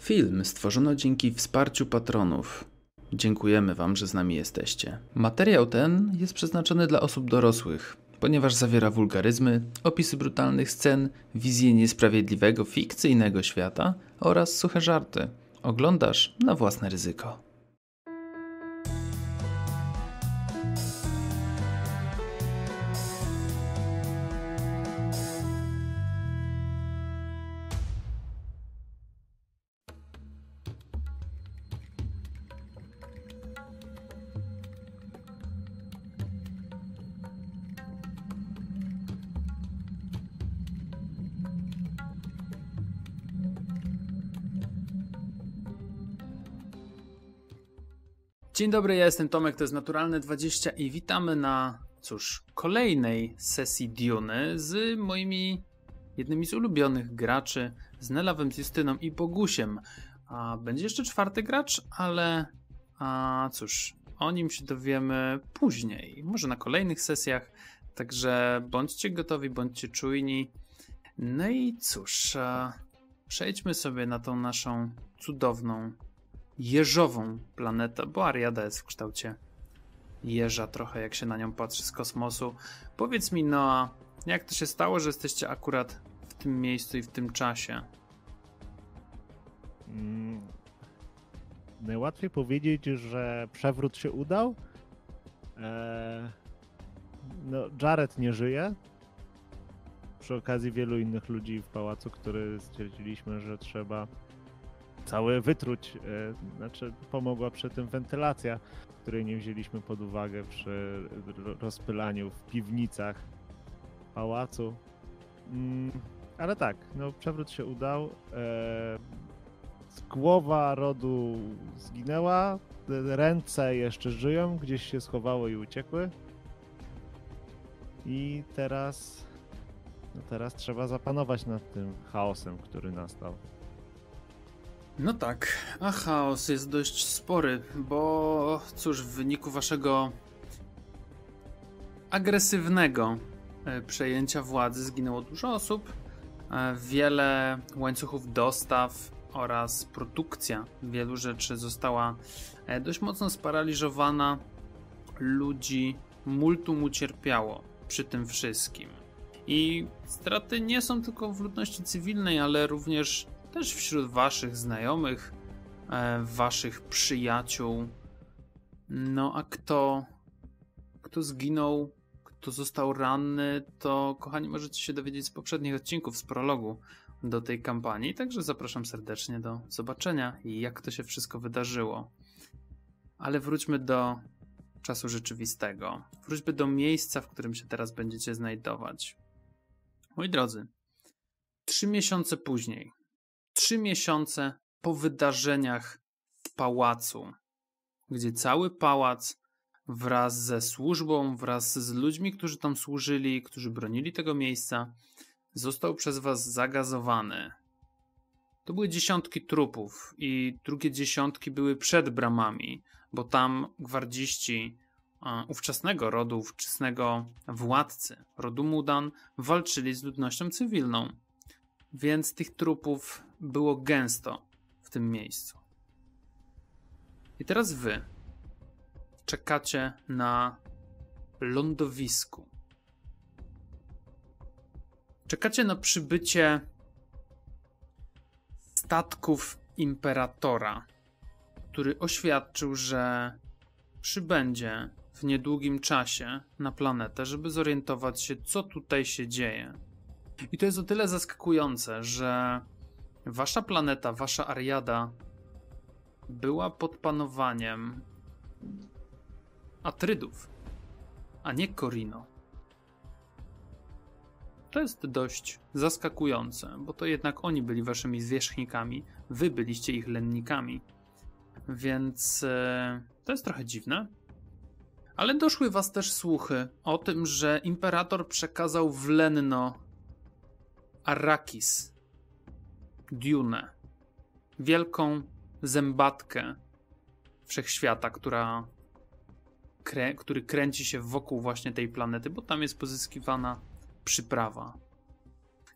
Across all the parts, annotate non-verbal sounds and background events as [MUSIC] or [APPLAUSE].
Film stworzono dzięki wsparciu patronów. Dziękujemy Wam, że z nami jesteście. Materiał ten jest przeznaczony dla osób dorosłych, ponieważ zawiera wulgaryzmy, opisy brutalnych scen, wizję niesprawiedliwego, fikcyjnego świata oraz suche żarty. Oglądasz na własne ryzyko. Dzień dobry, ja jestem Tomek, to jest Naturalne 20 i witamy na, cóż, kolejnej sesji Diony z moimi jednymi z ulubionych graczy, z Nelawem, Justyną i Bogusiem. A będzie jeszcze czwarty gracz, ale a cóż, o nim się dowiemy później, może na kolejnych sesjach, także bądźcie gotowi, bądźcie czujni. No i cóż, przejdźmy sobie na tą naszą cudowną jeżową planetę, bo Ariada jest w kształcie jeża trochę, jak się na nią patrzy z kosmosu. Powiedz mi, Noa, jak to się stało, że jesteście akurat w tym miejscu i w tym czasie? Mm, najłatwiej powiedzieć, że przewrót się udał. Eee, no, Jared nie żyje. Przy okazji wielu innych ludzi w pałacu, który stwierdziliśmy, że trzeba cały wytruć. E, znaczy, pomogła przy tym wentylacja, której nie wzięliśmy pod uwagę przy rozpylaniu w piwnicach pałacu. Mm, ale tak, no przewrót się udał. E, głowa rodu zginęła, ręce jeszcze żyją, gdzieś się schowało i uciekły. I teraz, no teraz trzeba zapanować nad tym chaosem, który nastał. No tak, a chaos jest dość spory, bo cóż, w wyniku waszego agresywnego e, przejęcia władzy zginęło dużo osób, e, wiele łańcuchów dostaw oraz produkcja wielu rzeczy została e, dość mocno sparaliżowana. Ludzi multum ucierpiało przy tym wszystkim. I straty nie są tylko w ludności cywilnej, ale również też wśród waszych znajomych, e, waszych przyjaciół. No a kto, kto zginął, kto został ranny, to kochani możecie się dowiedzieć z poprzednich odcinków, z prologu do tej kampanii. Także zapraszam serdecznie do zobaczenia jak to się wszystko wydarzyło. Ale wróćmy do czasu rzeczywistego. Wróćmy do miejsca, w którym się teraz będziecie znajdować. Moi drodzy, trzy miesiące później, trzy miesiące po wydarzeniach w pałacu, gdzie cały pałac wraz ze służbą, wraz z ludźmi, którzy tam służyli, którzy bronili tego miejsca, został przez was zagazowany. To były dziesiątki trupów i drugie dziesiątki były przed bramami, bo tam gwardziści ówczesnego rodu, ówczesnego władcy rodu Mudan walczyli z ludnością cywilną. Więc tych trupów było gęsto w tym miejscu. I teraz wy czekacie na lądowisku. Czekacie na przybycie statków imperatora, który oświadczył, że przybędzie w niedługim czasie na planetę, żeby zorientować się, co tutaj się dzieje. I to jest o tyle zaskakujące, że wasza planeta, wasza Ariada była pod panowaniem Atrydów, a nie Korino. To jest dość zaskakujące, bo to jednak oni byli waszymi zwierzchnikami, wy byliście ich lennikami. Więc e, to jest trochę dziwne. Ale doszły was też słuchy o tym, że imperator przekazał w Lenno Arrakis, Dune, wielką zębatkę wszechświata, która, który kręci się wokół właśnie tej planety, bo tam jest pozyskiwana przyprawa.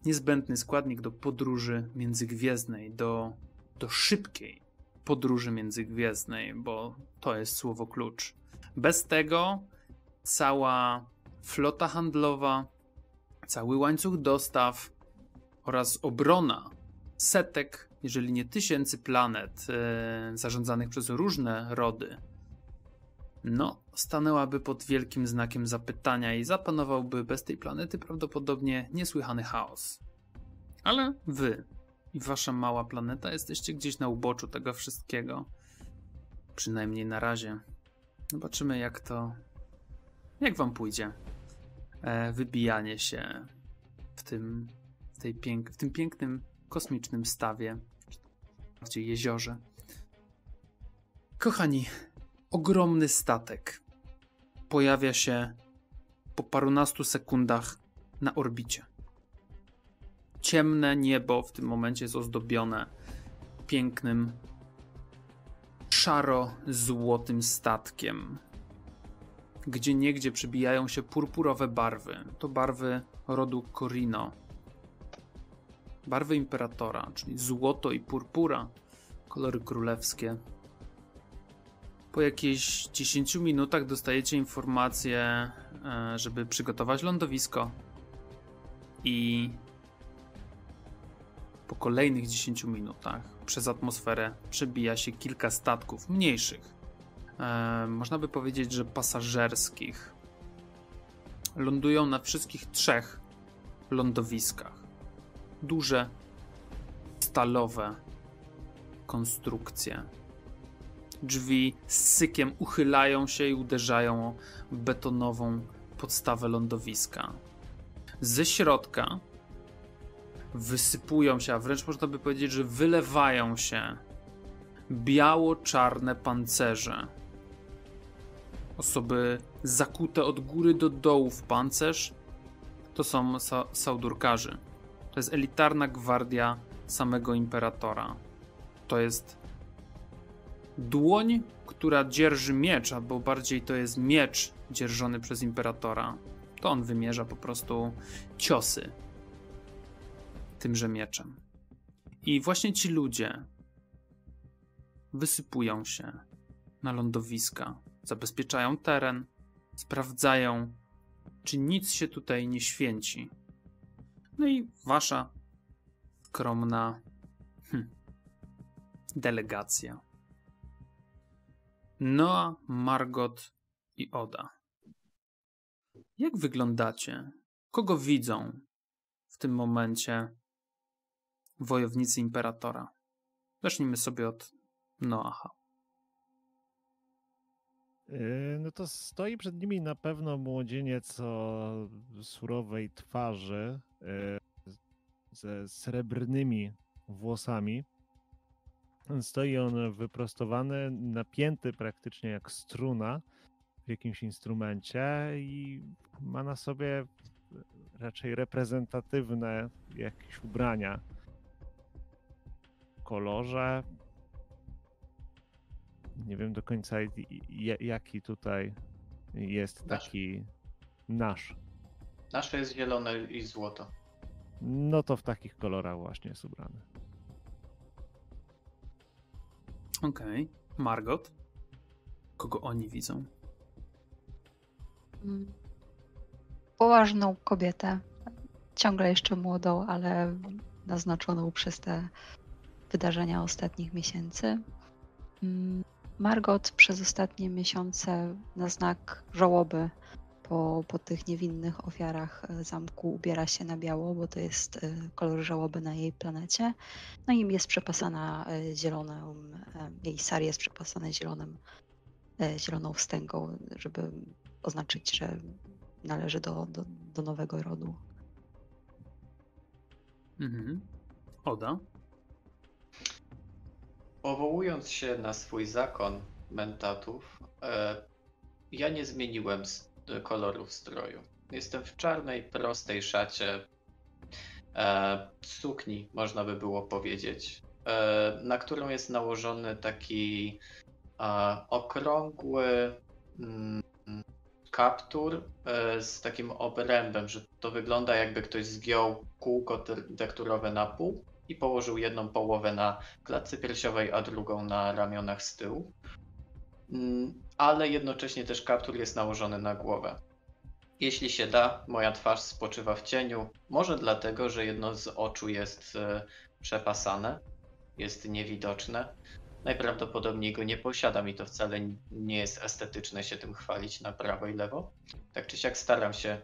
Niezbędny składnik do podróży międzygwiezdnej, do do szybkiej podróży międzygwiezdnej, bo to jest słowo klucz. Bez tego cała flota handlowa, cały łańcuch dostaw oraz obrona setek, jeżeli nie tysięcy planet yy, zarządzanych przez różne rody, no, stanęłaby pod wielkim znakiem zapytania i zapanowałby bez tej planety prawdopodobnie niesłychany chaos. Ale wy i wasza mała planeta jesteście gdzieś na uboczu tego wszystkiego. Przynajmniej na razie. Zobaczymy, jak to. Jak wam pójdzie. E, wybijanie się w tym, w, tej pięk, w tym pięknym kosmicznym stawie, w jeziorze. Kochani, ogromny statek pojawia się po parunastu sekundach na orbicie. Ciemne niebo w tym momencie jest ozdobione pięknym, szaro-złotym statkiem. Gdzie niegdzie przybijają się purpurowe barwy. To barwy rodu Corino. Barwy imperatora, czyli złoto i purpura, kolory królewskie. Po jakichś 10 minutach dostajecie informację, e, żeby przygotować lądowisko. I po kolejnych 10 minutach przez atmosferę przebija się kilka statków mniejszych. E, można by powiedzieć, że pasażerskich. Lądują na wszystkich trzech lądowiskach. Duże, stalowe konstrukcje Drzwi z sykiem uchylają się i uderzają o betonową podstawę lądowiska. Ze środka wysypują się, a wręcz można by powiedzieć, że wylewają się biało-czarne pancerze. Osoby zakute od góry do dołu w pancerz to są sa saudurkarzy. To jest elitarna gwardia samego imperatora. To jest dłoń, która dzierży miecz, albo bardziej to jest miecz dzierżony przez imperatora. To on wymierza po prostu ciosy tymże mieczem. I właśnie ci ludzie wysypują się na lądowiska, zabezpieczają teren, sprawdzają, czy nic się tutaj nie święci. No i wasza skromna hm, delegacja Noa, Margot i Oda. Jak wyglądacie? Kogo widzą w tym momencie wojownicy imperatora? Zacznijmy sobie od Noaha. Yy, no to stoi przed nimi na pewno młodzieniec o surowej twarzy yy, ze srebrnymi włosami. Stoi on wyprostowany, napięty praktycznie jak struna w jakimś instrumencie i ma na sobie raczej reprezentatywne jakieś ubrania w kolorze. Nie wiem do końca jaki tutaj jest taki nasz. Nasze jest zielone i złoto. No to w takich kolorach właśnie jest ubrany. Okej. Okay. Margot? Kogo oni widzą? Mm. Poważną kobietę. Ciągle jeszcze młodą, ale naznaczoną przez te wydarzenia ostatnich miesięcy. Margot przez ostatnie miesiące na znak żałoby po, po tych niewinnych ofiarach e, zamku ubiera się na biało, bo to jest e, kolor żałoby na jej planecie. No i jest przepasana e, zieloną, jej sar jest przepasany zielonym, zieloną wstęgą, żeby oznaczyć, że należy do, do, do nowego rodu. Mhm. Oda? Powołując się na swój zakon mentatów, ja nie zmieniłem kolorów stroju. Jestem w czarnej, prostej szacie, e, sukni, można by było powiedzieć, e, na którą jest nałożony taki e, okrągły mm, kaptur e, z takim obrębem, że to wygląda jakby ktoś zgiął kółko tekturowe na pół i położył jedną połowę na klatce piersiowej, a drugą na ramionach z tyłu. Mm, ale jednocześnie też kaptur jest nałożony na głowę. Jeśli się da, moja twarz spoczywa w cieniu, może dlatego, że jedno z oczu jest e, przepasane, jest niewidoczne. Najprawdopodobniej go nie posiadam i to wcale nie jest estetyczne się tym chwalić na prawo i lewo. Tak czy siak staram się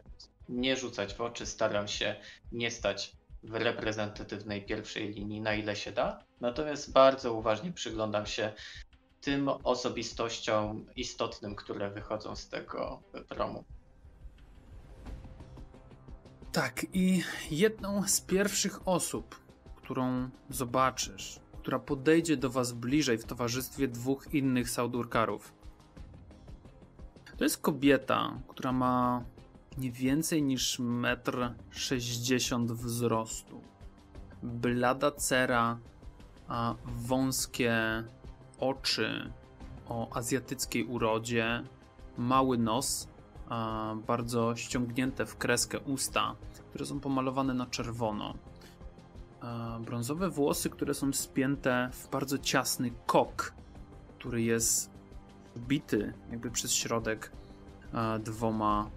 nie rzucać w oczy, staram się nie stać w reprezentatywnej pierwszej linii na ile się da. Natomiast bardzo uważnie przyglądam się tym osobistościom istotnym, które wychodzą z tego promu. Tak, i jedną z pierwszych osób, którą zobaczysz, która podejdzie do was bliżej w towarzystwie dwóch innych Saudurkarów. To jest kobieta, która ma nie więcej niż 1,60 m wzrostu. Blada cera, a wąskie oczy o azjatyckiej urodzie, mały nos, a bardzo ściągnięte w kreskę usta, które są pomalowane na czerwono. Brązowe włosy, które są spięte w bardzo ciasny kok, który jest bity jakby przez środek dwoma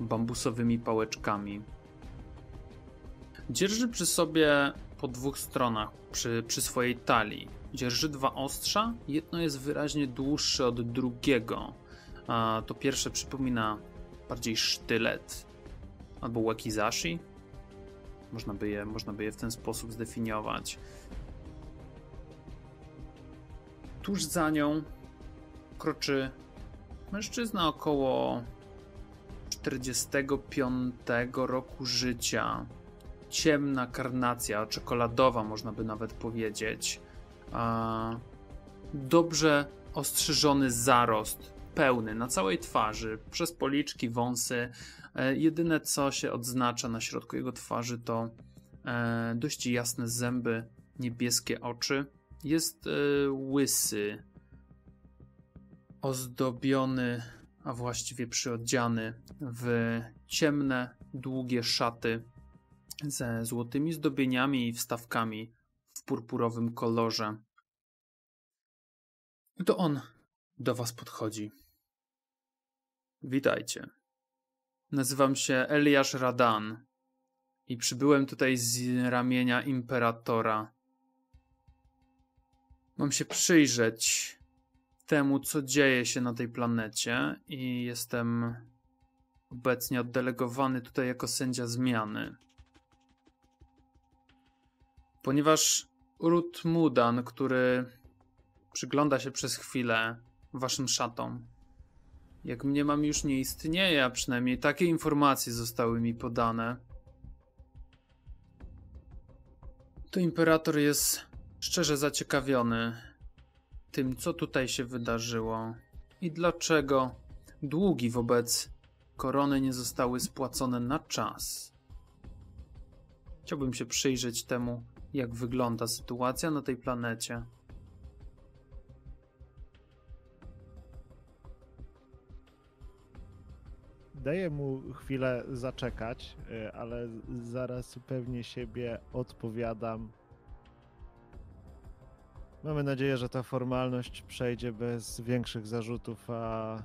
bambusowymi pałeczkami. Dzierży przy sobie po dwóch stronach, przy, przy swojej talii. Dzierży dwa ostrza, jedno jest wyraźnie dłuższe od drugiego. A to pierwsze przypomina bardziej sztylet albo wakizashi. Można by, je, można by je w ten sposób zdefiniować. Tuż za nią kroczy mężczyzna około 45 roku życia. Ciemna karnacja, czekoladowa, można by nawet powiedzieć. Dobrze ostrzyżony zarost, pełny na całej twarzy, przez policzki, wąsy. E, jedyne co się odznacza na środku jego twarzy to e, dość jasne zęby, niebieskie oczy. Jest e, łysy, ozdobiony a właściwie przyodziany w ciemne, długie szaty ze złotymi zdobieniami i wstawkami w purpurowym kolorze. To on do was podchodzi. Witajcie. Nazywam się Eliasz Radan i przybyłem tutaj z ramienia imperatora. Mam się przyjrzeć temu, co dzieje się na tej planecie i jestem obecnie oddelegowany tutaj jako sędzia zmiany. Ponieważ Ruth Mudan, który przygląda się przez chwilę waszym szatom, jak mnie mam już nie istnieje, a przynajmniej takie informacje zostały mi podane, to imperator jest szczerze zaciekawiony tym, co tutaj się wydarzyło i dlaczego długi wobec korony nie zostały spłacone na czas. Chciałbym się przyjrzeć temu, jak wygląda sytuacja na tej planecie. Daję mu chwilę zaczekać, y, ale zaraz pewnie siebie odpowiadam Mamy nadzieję, że ta formalność przejdzie bez większych zarzutów, a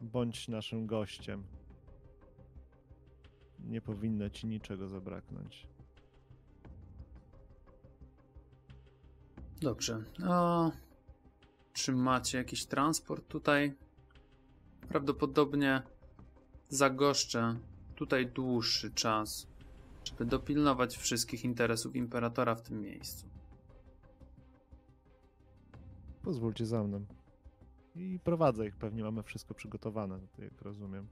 bądź naszym gościem. Nie powinno ci niczego zabraknąć. Dobrze. A czy macie jakiś transport tutaj? Prawdopodobnie zagoszczę tutaj dłuższy czas, żeby dopilnować wszystkich interesów imperatora w tym miejscu. Pozwólcie za mną. I prowadzę ich, pewnie mamy wszystko przygotowane, jak rozumiem.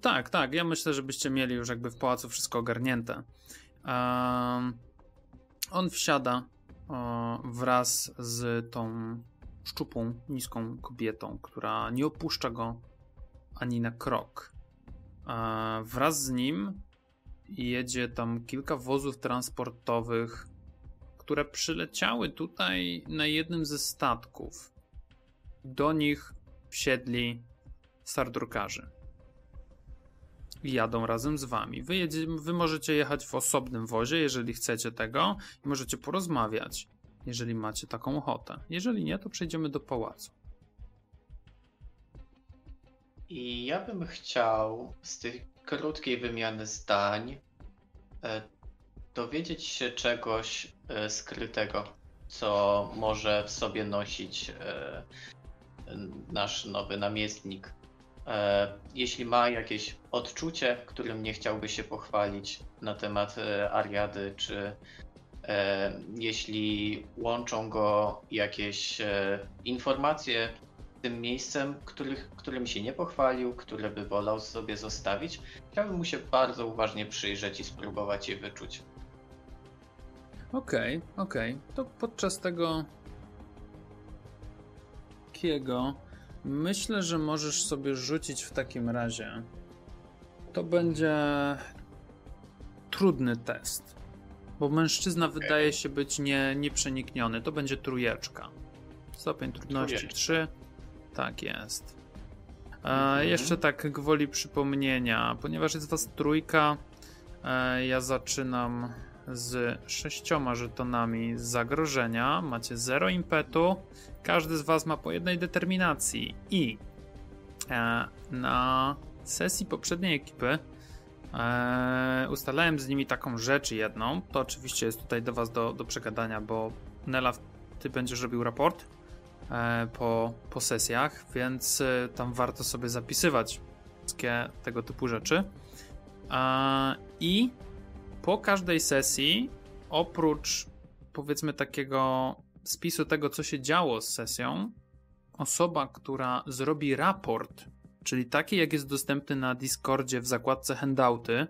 Tak, tak. Ja myślę, że byście mieli już jakby w pałacu wszystko ogarnięte. Um, on wsiada um, wraz z tą szczupłą, niską kobietą, która nie opuszcza go ani na krok. Um, wraz z nim jedzie tam kilka wozów transportowych które przyleciały tutaj na jednym ze statków. Do nich wsiedli sardurkarzy. jadą razem z wami. Wy, jedzie, wy możecie jechać w osobnym wozie, jeżeli chcecie tego, i możecie porozmawiać, jeżeli macie taką ochotę. Jeżeli nie, to przejdziemy do pałacu. I ja bym chciał z tej krótkiej wymiany zdań e, dowiedzieć się czegoś e, skrytego, co może w sobie nosić e, nasz nowy namiestnik. E, jeśli ma jakieś odczucie, którym nie chciałby się pochwalić na temat Ariady, czy jeśli łączą go jakieś informacje tym miejscem, których, którym się nie pochwalił, które by wolał sobie zostawić, chciałbym mu się bardzo uważnie przyjrzeć i spróbować je wyczuć. Okej, okej. To podczas tego kiego myślę, że możesz sobie rzucić w takim razie. To będzie trudny test. Bo mężczyzna wydaje się być nie, nieprzenikniony. To będzie trójeczka. Stopień trudności Trójeczka. 3. Tak jest. E, Mhm. Jeszcze tak gwoli przypomnienia, ponieważ jest was trójka, e, ja zaczynam z sześcioma żetonami zagrożenia. Macie zero impetu. Każdy z was ma po jednej determinacji. I e, na sesji poprzedniej ekipy e, ustalałem z nimi taką rzecz jedną. To oczywiście jest tutaj do was do, do przegadania, bo Nela, ty będziesz robił raport e, po, po sesjach, więc tam warto sobie zapisywać wszystkie tego typu rzeczy. I po każdej sesji, oprócz powiedzmy takiego spisu tego, co się działo z sesją, osoba, która zrobi raport, czyli taki, jak jest dostępny na Discordzie w zakładce handouty,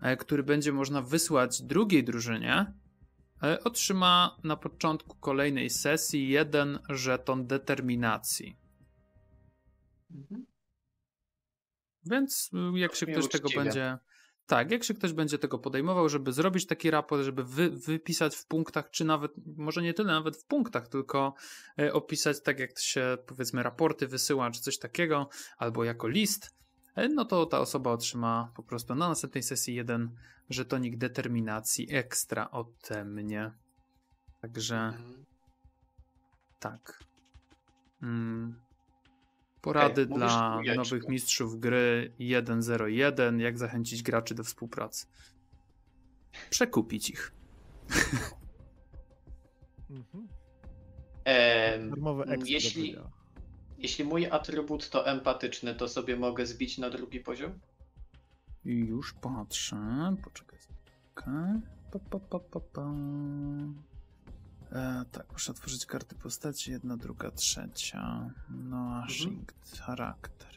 e, który będzie można wysłać drugiej drużynie, e, otrzyma na początku kolejnej sesji jeden żeton determinacji. Mhm. Więc y, jak się ktoś tego uczciwie. będzie. Tak, jak się ktoś będzie tego podejmował, żeby zrobić taki raport, żeby wy, wypisać w punktach, czy nawet, może nie tyle nawet w punktach, tylko e, opisać tak, jak się powiedzmy raporty wysyła, czy coś takiego, albo jako list, e, no to ta osoba otrzyma po prostu na następnej sesji jeden żetonik determinacji ekstra ode mnie. Także Mhm. tak. Mm. Porady dla nowych mistrzów gry 1.01. Jak zachęcić graczy do współpracy? Przekupić ich. Mhm. Ekspert jeśli, jeśli mój atrybut to empatyczny, to sobie mogę zbić na drugi poziom? I już patrzę. Poczekaj. Okay. Pa, pa, pa, pa, pa. E, tak, muszę otworzyć karty postaci. Jedna, druga, trzecia. No, a shinkt, charakter.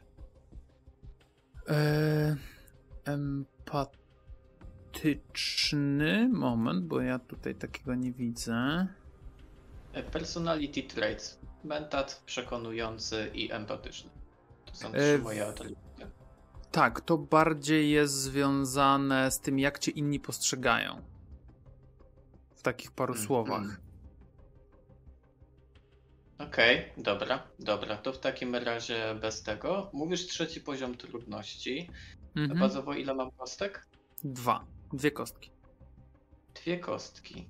E, empatyczny. Moment, bo ja tutaj takiego nie widzę. E, Personality traits. Mentat, przekonujący i empatyczny. To są E, trzy w- moje atrybuty. Tak, to bardziej jest związane z tym, jak cię inni postrzegają. W takich paru Mhm. słowach. Okej, dobra, dobra. To w takim razie bez tego. Mówisz trzeci poziom trudności. Mhm. Bazowo ile mam kostek? Dwa. Dwie kostki. Dwie kostki.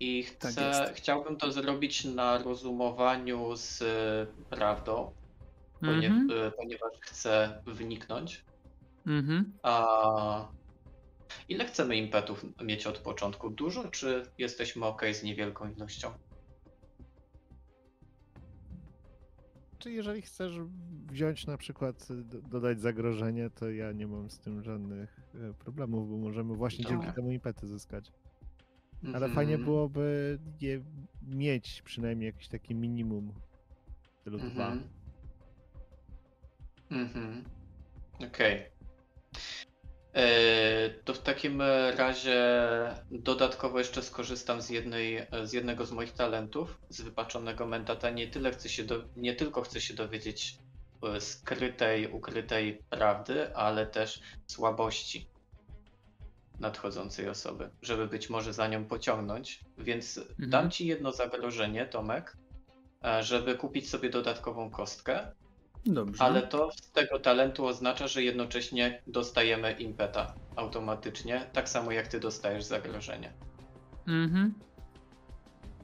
I Tak chcę, jest. chciałbym to zrobić na rozumowaniu z y, prawdą, ponie, Mhm. y, ponieważ chcę wniknąć. Mhm. A ile chcemy impetów mieć od początku? Dużo, czy jesteśmy ok z niewielką ilością? Czy jeżeli chcesz wziąć na przykład, y, do- dodać zagrożenie, to ja nie mam z tym żadnych e, problemów, bo możemy właśnie Dobra. dzięki temu impety zyskać. Ale Mhm. fajnie byłoby je mieć przynajmniej jakiś taki minimum w stylu dwa. Mhm. Mhm. Okej. E, To w takim razie dodatkowo jeszcze skorzystam z, jednej, z jednego z moich talentów, z wypaczonego mentata. Nie, tyle chcę się do, nie tylko chcę się dowiedzieć e, skrytej, ukrytej prawdy, ale też słabości nadchodzącej osoby, żeby być może za nią pociągnąć. Więc dam ci jedno zagrożenie, Tomek, e, żeby kupić sobie dodatkową kostkę Dobrze. Ale to z tego talentu oznacza, że jednocześnie dostajemy impeta automatycznie, tak samo jak ty dostajesz zagrożenie. Mhm.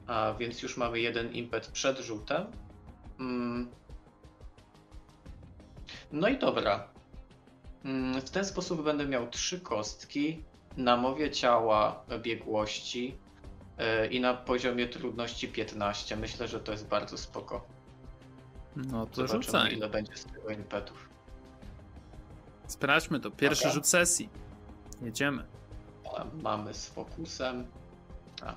A więc już mamy jeden impet przed rzutem. Mm. No i dobra. Mm, W ten sposób będę miał trzy kostki na mowie ciała biegłości yy, i na poziomie trudności 15. Myślę, że to jest bardzo spoko. No to Zobaczymy, rzucaj. ile będzie z tego impetów. Sprawdźmy to. Pierwszy Dobra. rzut sesji. Jedziemy. Mamy z fokusem. A,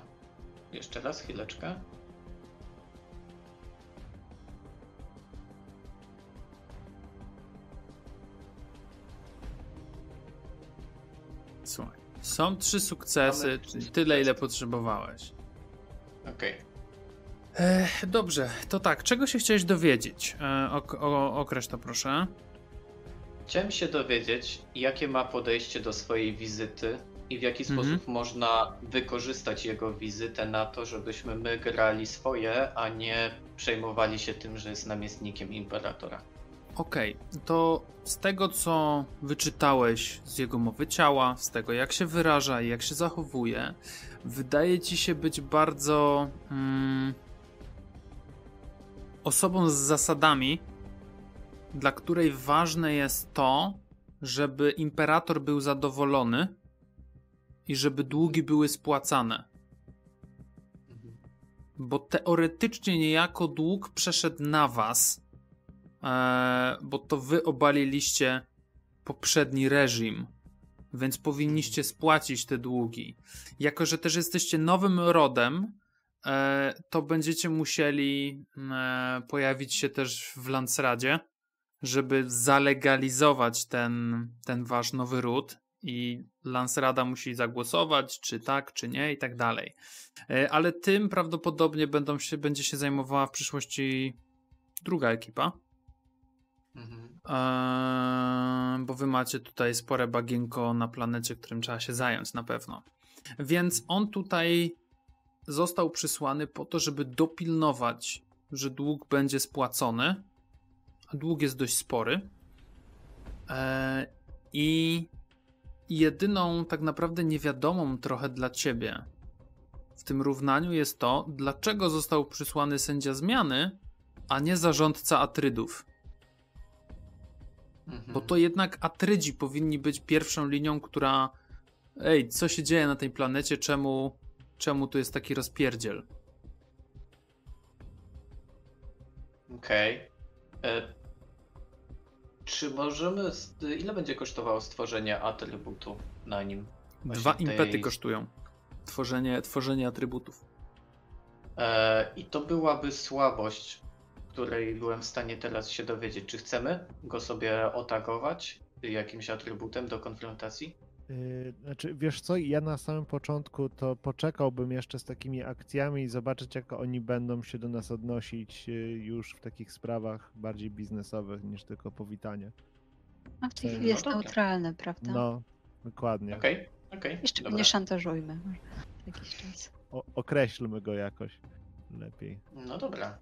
jeszcze raz, chwileczkę. Słuchaj. Są trzy sukcesy, tyle, ile potrzebowałeś. Okej. Ech, dobrze, to tak. Czego się chciałeś dowiedzieć? E, ok o, określ to proszę. Chciałem się dowiedzieć, jakie ma podejście do swojej wizyty i w jaki Mhm. sposób można wykorzystać jego wizytę na to, żebyśmy my grali swoje, a nie przejmowali się tym, że jest namiestnikiem imperatora. Okej, to z tego co wyczytałeś z jego mowy ciała, z tego jak się wyraża i jak się zachowuje, wydaje ci się być bardzo mm, osobą z zasadami, dla której ważne jest to, żeby imperator był zadowolony i żeby długi były spłacane. Bo teoretycznie niejako dług przeszedł na was, e, bo to wy obaliliście poprzedni reżim, więc powinniście spłacić te długi. Jako, że też jesteście nowym rodem, to będziecie musieli e, pojawić się też w Lansradzie, żeby zalegalizować ten, ten wasz nowy ród i Lansrada musi zagłosować, czy tak, czy nie i tak dalej. E, Ale tym prawdopodobnie będą się, będzie się zajmowała w przyszłości druga ekipa. Mhm. Eee, bo wy macie tutaj spore bagienko na planecie, którym trzeba się zająć na pewno. Więc on tutaj został przysłany po to, żeby dopilnować, że dług będzie spłacony. A dług jest dość spory. Eee, I jedyną tak naprawdę niewiadomą trochę dla ciebie w tym równaniu jest to, dlaczego został przysłany sędzia zmiany, a nie zarządca Atrydów. Mhm. Bo to jednak Atrydzi powinni być pierwszą linią, która. Ej, co się dzieje na tej planecie? Czemu, czemu tu jest taki rozpierdziel? Okej. E, Czy możemy. Ile będzie kosztowało stworzenie atrybutu na nim? Właśnie Dwa tej- impety kosztują. Tworzenie, tworzenie atrybutów. E, I to byłaby słabość, której byłem w stanie teraz się dowiedzieć. Czy chcemy go sobie otagować jakimś atrybutem do konfrontacji? Yy, Znaczy, wiesz co, ja na samym początku to poczekałbym jeszcze z takimi akcjami i zobaczyć, jak oni będą się do nas odnosić yy, już w takich sprawach bardziej biznesowych niż tylko powitanie. A w tej No chwili jest dobra. neutralny, prawda? No, dokładnie. Okej, okej. Jeszcze go dobra. nie szantażujmy. może Jakiś czas. O, określmy go jakoś lepiej. No dobra.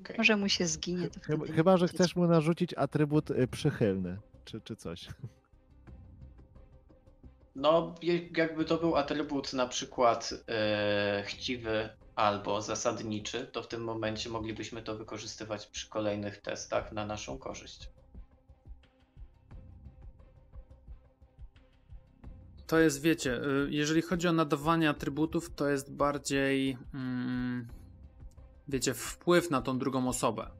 Okej. Może mu się zginie, to Chyba, chyba że chcesz mu narzucić atrybut y, przychylny, czy, czy coś. No, jakby to był atrybut na przykład e, chciwy albo zasadniczy, to w tym momencie moglibyśmy to wykorzystywać przy kolejnych testach na naszą korzyść. To jest, wiecie, y, jeżeli chodzi o nadawanie atrybutów, to jest bardziej, mm, wiecie, wpływ na tą drugą osobę.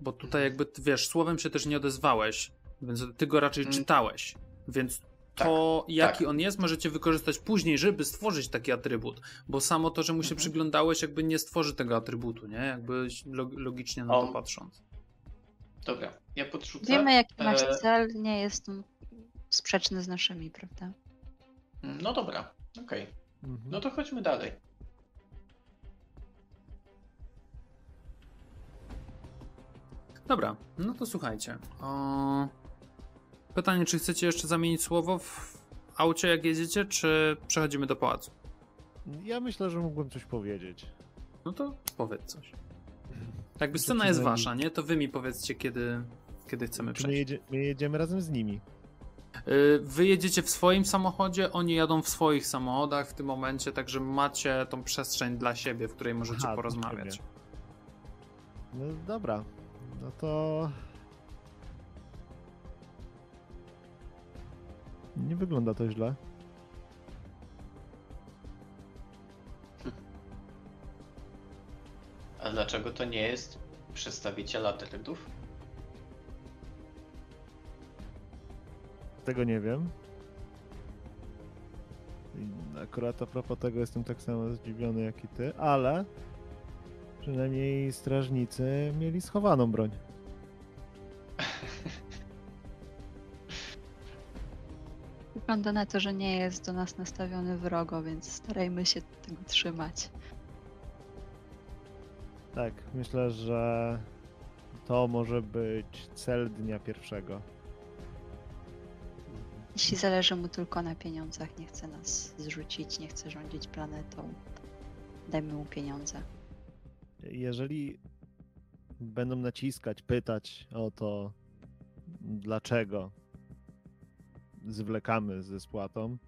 Bo tutaj jakby, ty, wiesz, słowem się też nie odezwałeś, więc ty go raczej Mm. czytałeś. Więc to, jaki tak. on jest, możecie wykorzystać później, żeby stworzyć taki atrybut. Bo samo to, że mu się Mhm. przyglądałeś, jakby nie stworzy tego atrybutu, nie? Jakby log- logicznie na to On- patrząc. Dobra, ja podrzucę. Wiemy, jaki masz E, cel, nie jest on sprzeczny z naszymi, prawda? No dobra, okej. Mhm. No to chodźmy dalej. Dobra, no to słuchajcie. O... Pytanie, czy chcecie jeszcze zamienić słowo w aucie, jak jedziecie, czy przechodzimy do pałacu? Ja myślę, że mógłbym coś powiedzieć. No to powiedz coś. [CLEARS THROAT] Jakby Czy scena jest wasza, nie? To wy mi powiedzcie, kiedy, kiedy chcemy Czy my, przejść. jedzie, my jedziemy razem z nimi? Y, Wy jedziecie w swoim samochodzie, oni jadą w swoich samochodach w tym momencie, także macie tą przestrzeń dla siebie, w której możecie Aha, porozmawiać. No dobra. No to. Nie wygląda to źle. [LAUGHS] A dlaczego to nie jest przedstawiciel Atrydów? Tego nie wiem. I Akurat a propos tego jestem tak samo zdziwiony jak i ty, ale przynajmniej strażnicy mieli schowaną broń. Wygląda na to, że nie jest do nas nastawiony wrogo, więc starajmy się tego trzymać. Tak, myślę, że to może być cel dnia pierwszego. Jeśli zależy mu tylko na pieniądzach, nie chce nas zrzucić, nie chce rządzić planetą, dajmy mu pieniądze. Jeżeli będą naciskać, pytać o to, dlaczego zwlekamy ze spłatą,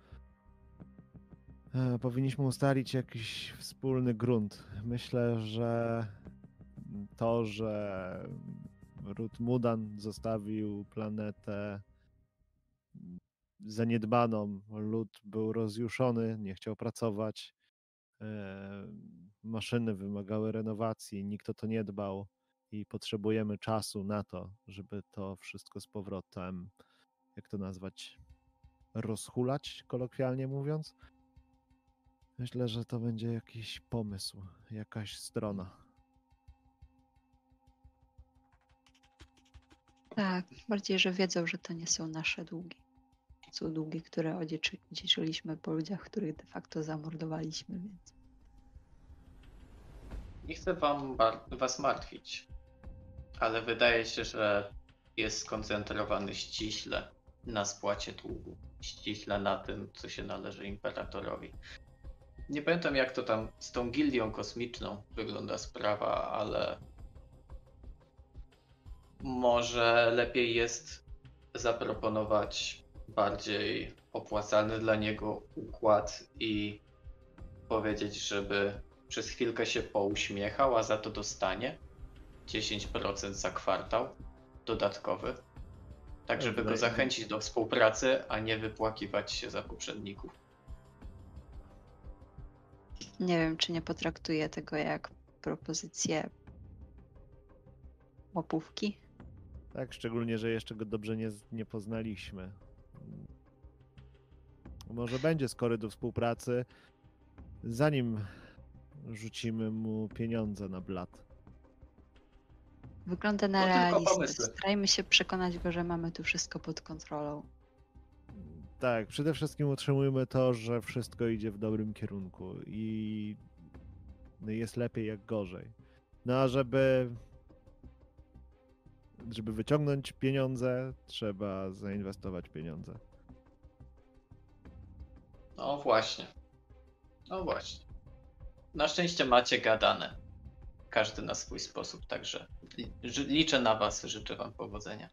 e, powinniśmy ustalić jakiś wspólny grunt. Myślę, że to, że Ruth Mudan zostawił planetę zaniedbaną, lud był rozjuszony, nie chciał pracować, e, maszyny wymagały renowacji, nikt o to nie dbał i potrzebujemy czasu na to, żeby to wszystko z powrotem, jak to nazwać, rozhulać, kolokwialnie mówiąc. Myślę, że to będzie jakiś pomysł, jakaś strona. Tak, bardziej, że wiedzą, że to nie są nasze długi. To są długi, które odziedziczyliśmy po ludziach, których de facto zamordowaliśmy, więc Nie chcę wam was martwić, ale wydaje się, że jest skoncentrowany ściśle na spłacie długu, ściśle na tym, co się należy imperatorowi. Nie pamiętam, jak to tam z tą gildią kosmiczną wygląda sprawa, ale może lepiej jest zaproponować bardziej opłacalny dla niego układ i powiedzieć, żeby przez chwilkę się pouśmiechał, a za to dostanie 10% za kwartał dodatkowy. Tak, żeby go zachęcić do współpracy, a nie wypłakiwać się za poprzedników. nie wiem, czy nie potraktuję tego jak propozycję łapówki. Tak, szczególnie, że jeszcze go dobrze nie, nie poznaliśmy. Może będzie skory do współpracy, zanim rzucimy mu pieniądze na blat. Wygląda na To tylko pomysły. Starajmy się przekonać go, że mamy tu wszystko pod kontrolą. Tak, przede wszystkim utrzymujmy to, że wszystko idzie w dobrym kierunku i no jest lepiej jak gorzej. No a żeby żeby wyciągnąć pieniądze, trzeba zainwestować pieniądze. No właśnie. No właśnie. Na szczęście macie gadane. Każdy na swój sposób, także liczę na was, życzę wam powodzenia.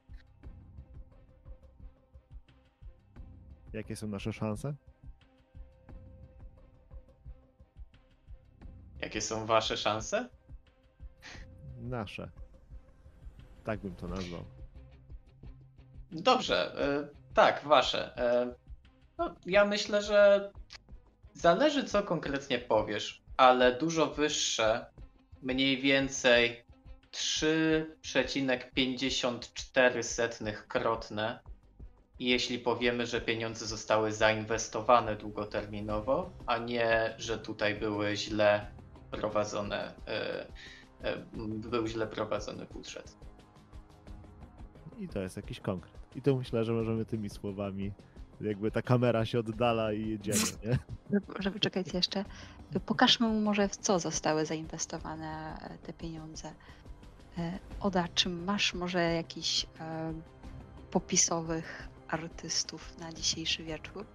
Jakie są nasze szanse? Jakie są wasze szanse? Nasze. Tak bym to nazwał. Dobrze, y, tak, wasze. Y, no, ja myślę, że zależy co konkretnie powiesz, ale dużo wyższe, mniej więcej 3,54 krotne, jeśli powiemy, że pieniądze zostały zainwestowane długoterminowo, a nie, że tutaj były źle prowadzone, y, y, był źle prowadzony budżet. I to jest jakiś konkret. I to myślę, że możemy tymi słowami, jakby ta kamera się oddala i jedziemy, nie? Żeby czekać jeszcze. Pokażmy mu może w co zostały zainwestowane e, te pieniądze. E, Oda, czy masz może jakichś e, popisowych artystów na dzisiejszy wieczór?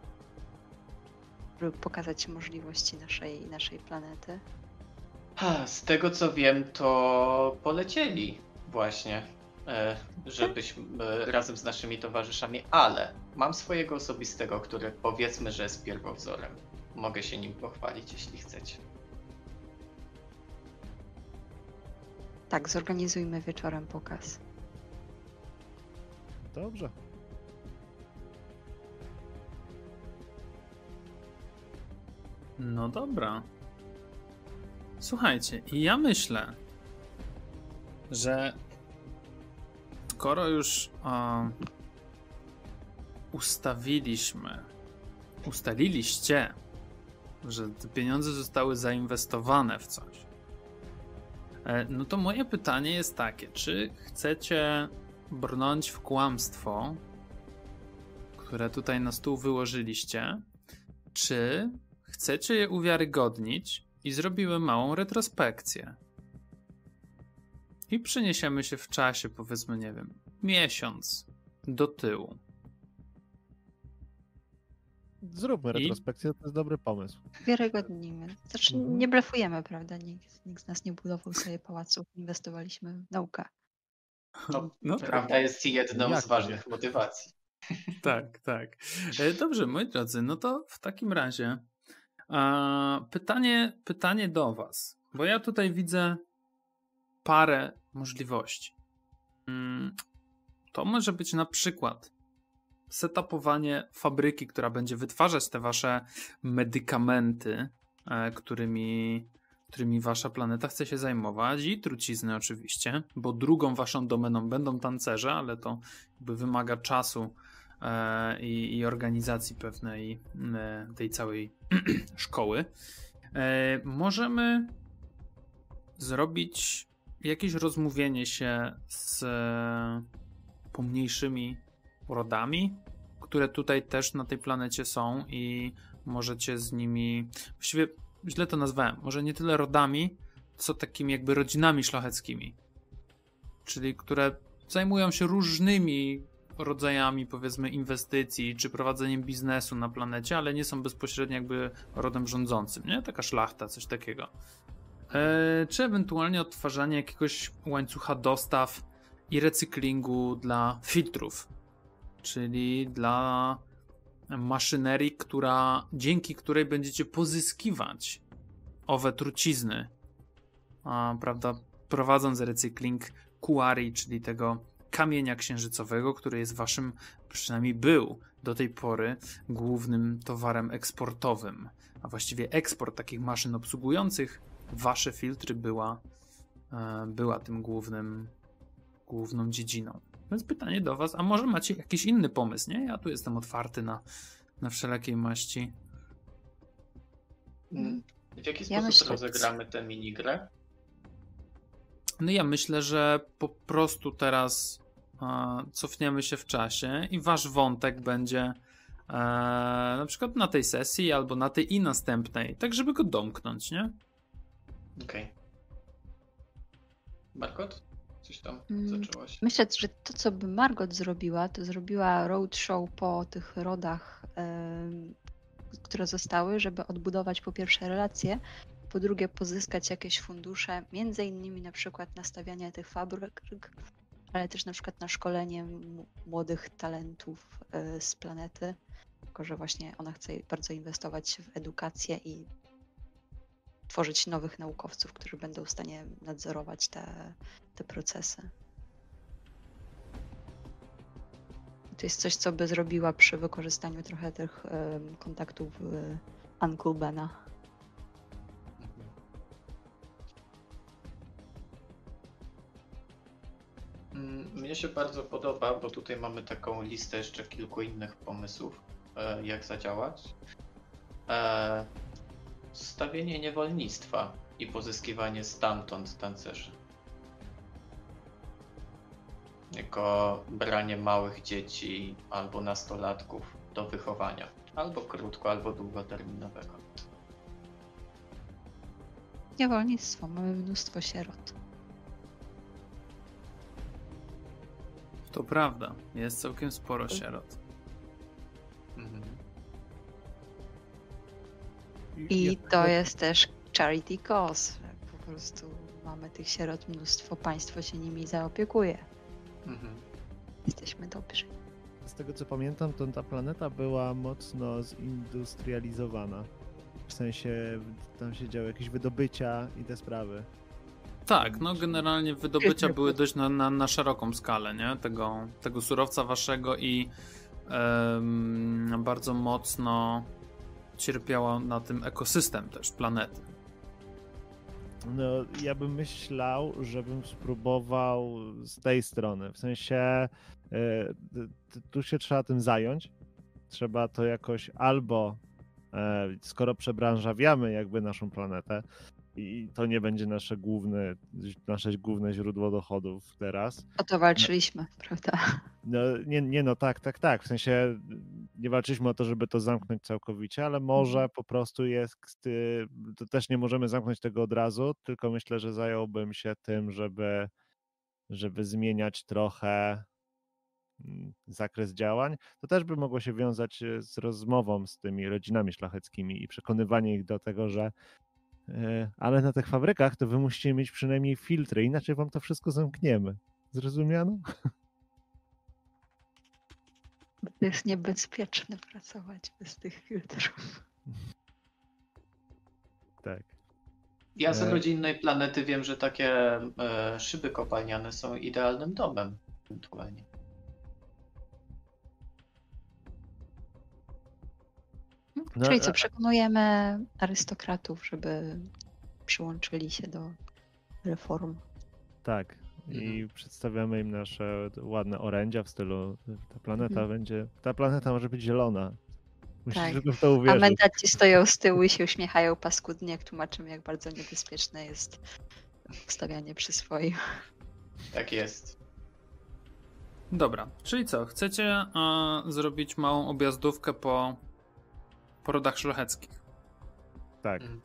Żeby pokazać możliwości naszej, naszej planety? Z tego co wiem, to polecieli właśnie, żebyśmy razem z naszymi towarzyszami, ale mam swojego osobistego, który powiedzmy, że jest pierwowzorem. Mogę się nim pochwalić, jeśli chcecie. Tak, zorganizujmy wieczorem pokaz. Dobrze. No dobra. Słuchajcie, i ja myślę, że skoro już um, ustawiliśmy, ustaliliście, że te pieniądze zostały zainwestowane w coś, e, no to moje pytanie jest takie: czy chcecie brnąć w kłamstwo, które tutaj na stół wyłożyliście, czy chcecie je uwiarygodnić i zrobimy małą retrospekcję? I przeniesiemy się w czasie, powiedzmy, nie wiem, miesiąc do tyłu. Zróbmy I? retrospekcję, to jest dobry pomysł. Wiarygodnimy. Znaczy, Mhm. nie blefujemy, prawda? Nikt, nikt z nas nie budował sobie pałaców, inwestowaliśmy w naukę. No, No Prawda jest jedną Jak z ważnych motywacji. [LAUGHS] Tak, tak. E, Dobrze, moi drodzy, no to w takim razie a, pytanie, pytanie do Was, bo ja tutaj widzę parę możliwości. Mm, To może być na przykład setupowanie fabryki, która będzie wytwarzać te Wasze medykamenty, e, którymi, którymi Wasza planeta chce się zajmować i trucizny oczywiście, bo drugą Waszą domeną będą tancerze, ale to jakby wymaga czasu e, i, i organizacji pewnej e, tej całej [CLEARS THROAT] szkoły. Możemy zrobić jakieś rozmówienie się z pomniejszymi rodami, które tutaj też na tej planecie są i możecie z nimi, właściwie źle to nazwałem, może nie tyle rodami, co takimi jakby rodzinami szlacheckimi, czyli które zajmują się różnymi rodzajami, powiedzmy, inwestycji czy prowadzeniem biznesu na planecie, ale nie są bezpośrednio jakby rodem rządzącym, nie? Taka szlachta, coś takiego. E, czy ewentualnie odtwarzanie jakiegoś łańcucha dostaw i recyklingu dla filtrów, czyli dla maszynerii, która, dzięki której będziecie pozyskiwać owe trucizny, a, prawda, prowadząc recykling kuari, czyli tego kamienia księżycowego, który jest waszym, przynajmniej był do tej pory, głównym towarem eksportowym. A właściwie eksport takich maszyn obsługujących wasze filtry była, e, była tym głównym, główną dziedziną. Więc pytanie do was, a może macie jakiś inny pomysł, nie? Ja tu jestem otwarty na, na wszelakiej maści. Mm, W jaki Ja sposób myślę- rozegramy tę minigrę? No ja myślę, że po prostu teraz e, cofniemy się w czasie i wasz wątek będzie e, na przykład na tej sesji albo na tej i następnej, tak żeby go domknąć, nie? Okej. Margot? Coś tam Mm, zaczęłaś? Myślę, że to, co by Margot zrobiła, to zrobiła roadshow po tych rodach, em, które zostały, żeby odbudować po pierwsze relacje, po drugie pozyskać jakieś fundusze, między innymi na przykład na stawianie tych fabryk, ale też na przykład na szkolenie młodych talentów e, z planety. Tylko, że właśnie ona chce bardzo inwestować w edukację i tworzyć nowych naukowców, którzy będą w stanie nadzorować te, te procesy. To jest coś, co by zrobiła przy wykorzystaniu trochę tych kontaktów y, Uncle Bena. Mm, Mnie się bardzo podoba, bo tutaj mamy taką listę jeszcze kilku innych pomysłów, e, jak zadziałać. Stawienie niewolnictwa i pozyskiwanie stamtąd tancerzy. Jako branie małych dzieci albo nastolatków do wychowania. Albo krótko, albo długoterminowego. Niewolnictwo, mamy mnóstwo sierot. To prawda, jest całkiem sporo sierot. Mhm. I to jest też charity cause. Po prostu mamy tych sierot mnóstwo, państwo się nimi zaopiekuje. Mhm. Jesteśmy dobrzy. Z tego co pamiętam, to ta planeta była mocno zindustrializowana. W sensie tam się działy jakieś wydobycia i te sprawy. Tak, no generalnie wydobycia były dość na, na, na szeroką skalę, nie? Tego, tego surowca waszego i em, bardzo mocno cierpiała na tym ekosystem też planety. No, ja bym myślał, żebym spróbował z tej strony. W sensie, e, tu się trzeba tym zająć. Trzeba to jakoś albo, e, skoro przebranżawiamy jakby naszą planetę, i to nie będzie nasze główne, nasze główne źródło dochodów teraz. O to walczyliśmy, prawda? No, nie, nie, no tak, tak, tak. W sensie nie walczyliśmy o to, żeby to zamknąć całkowicie, ale może po prostu jest, to też nie możemy zamknąć tego od razu, tylko myślę, że zająłbym się tym, żeby, żeby zmieniać trochę mm, zakres działań. To też by mogło się wiązać y, z rozmową z tymi rodzinami szlacheckimi i przekonywanie ich do tego, że ale na tych fabrykach to wy musicie mieć przynajmniej filtry, inaczej wam to wszystko zamkniemy. Zrozumiano? To jest niebezpieczne pracować bez tych filtrów. [LAUGHS] Tak. Ja z E. rodzinnej planety wiem, że takie e, szyby kopalniane są idealnym domem. Ewentualnie. No, Czyli a- co, przekonujemy arystokratów, żeby przyłączyli się do reform. Tak. I przedstawiamy im nasze ładne orędzia w stylu ta planeta Mhm. będzie, ta planeta może być zielona. Musisz Tak. w to A uwierzyć. mentaci stoją z tyłu i się uśmiechają paskudnie, jak tłumaczymy, jak bardzo niebezpieczne jest ustawianie przy swoim. Tak jest. Dobra, czyli co? Chcecie e, zrobić małą objazdówkę po, po rodach szlacheckich? Tak. Mhm.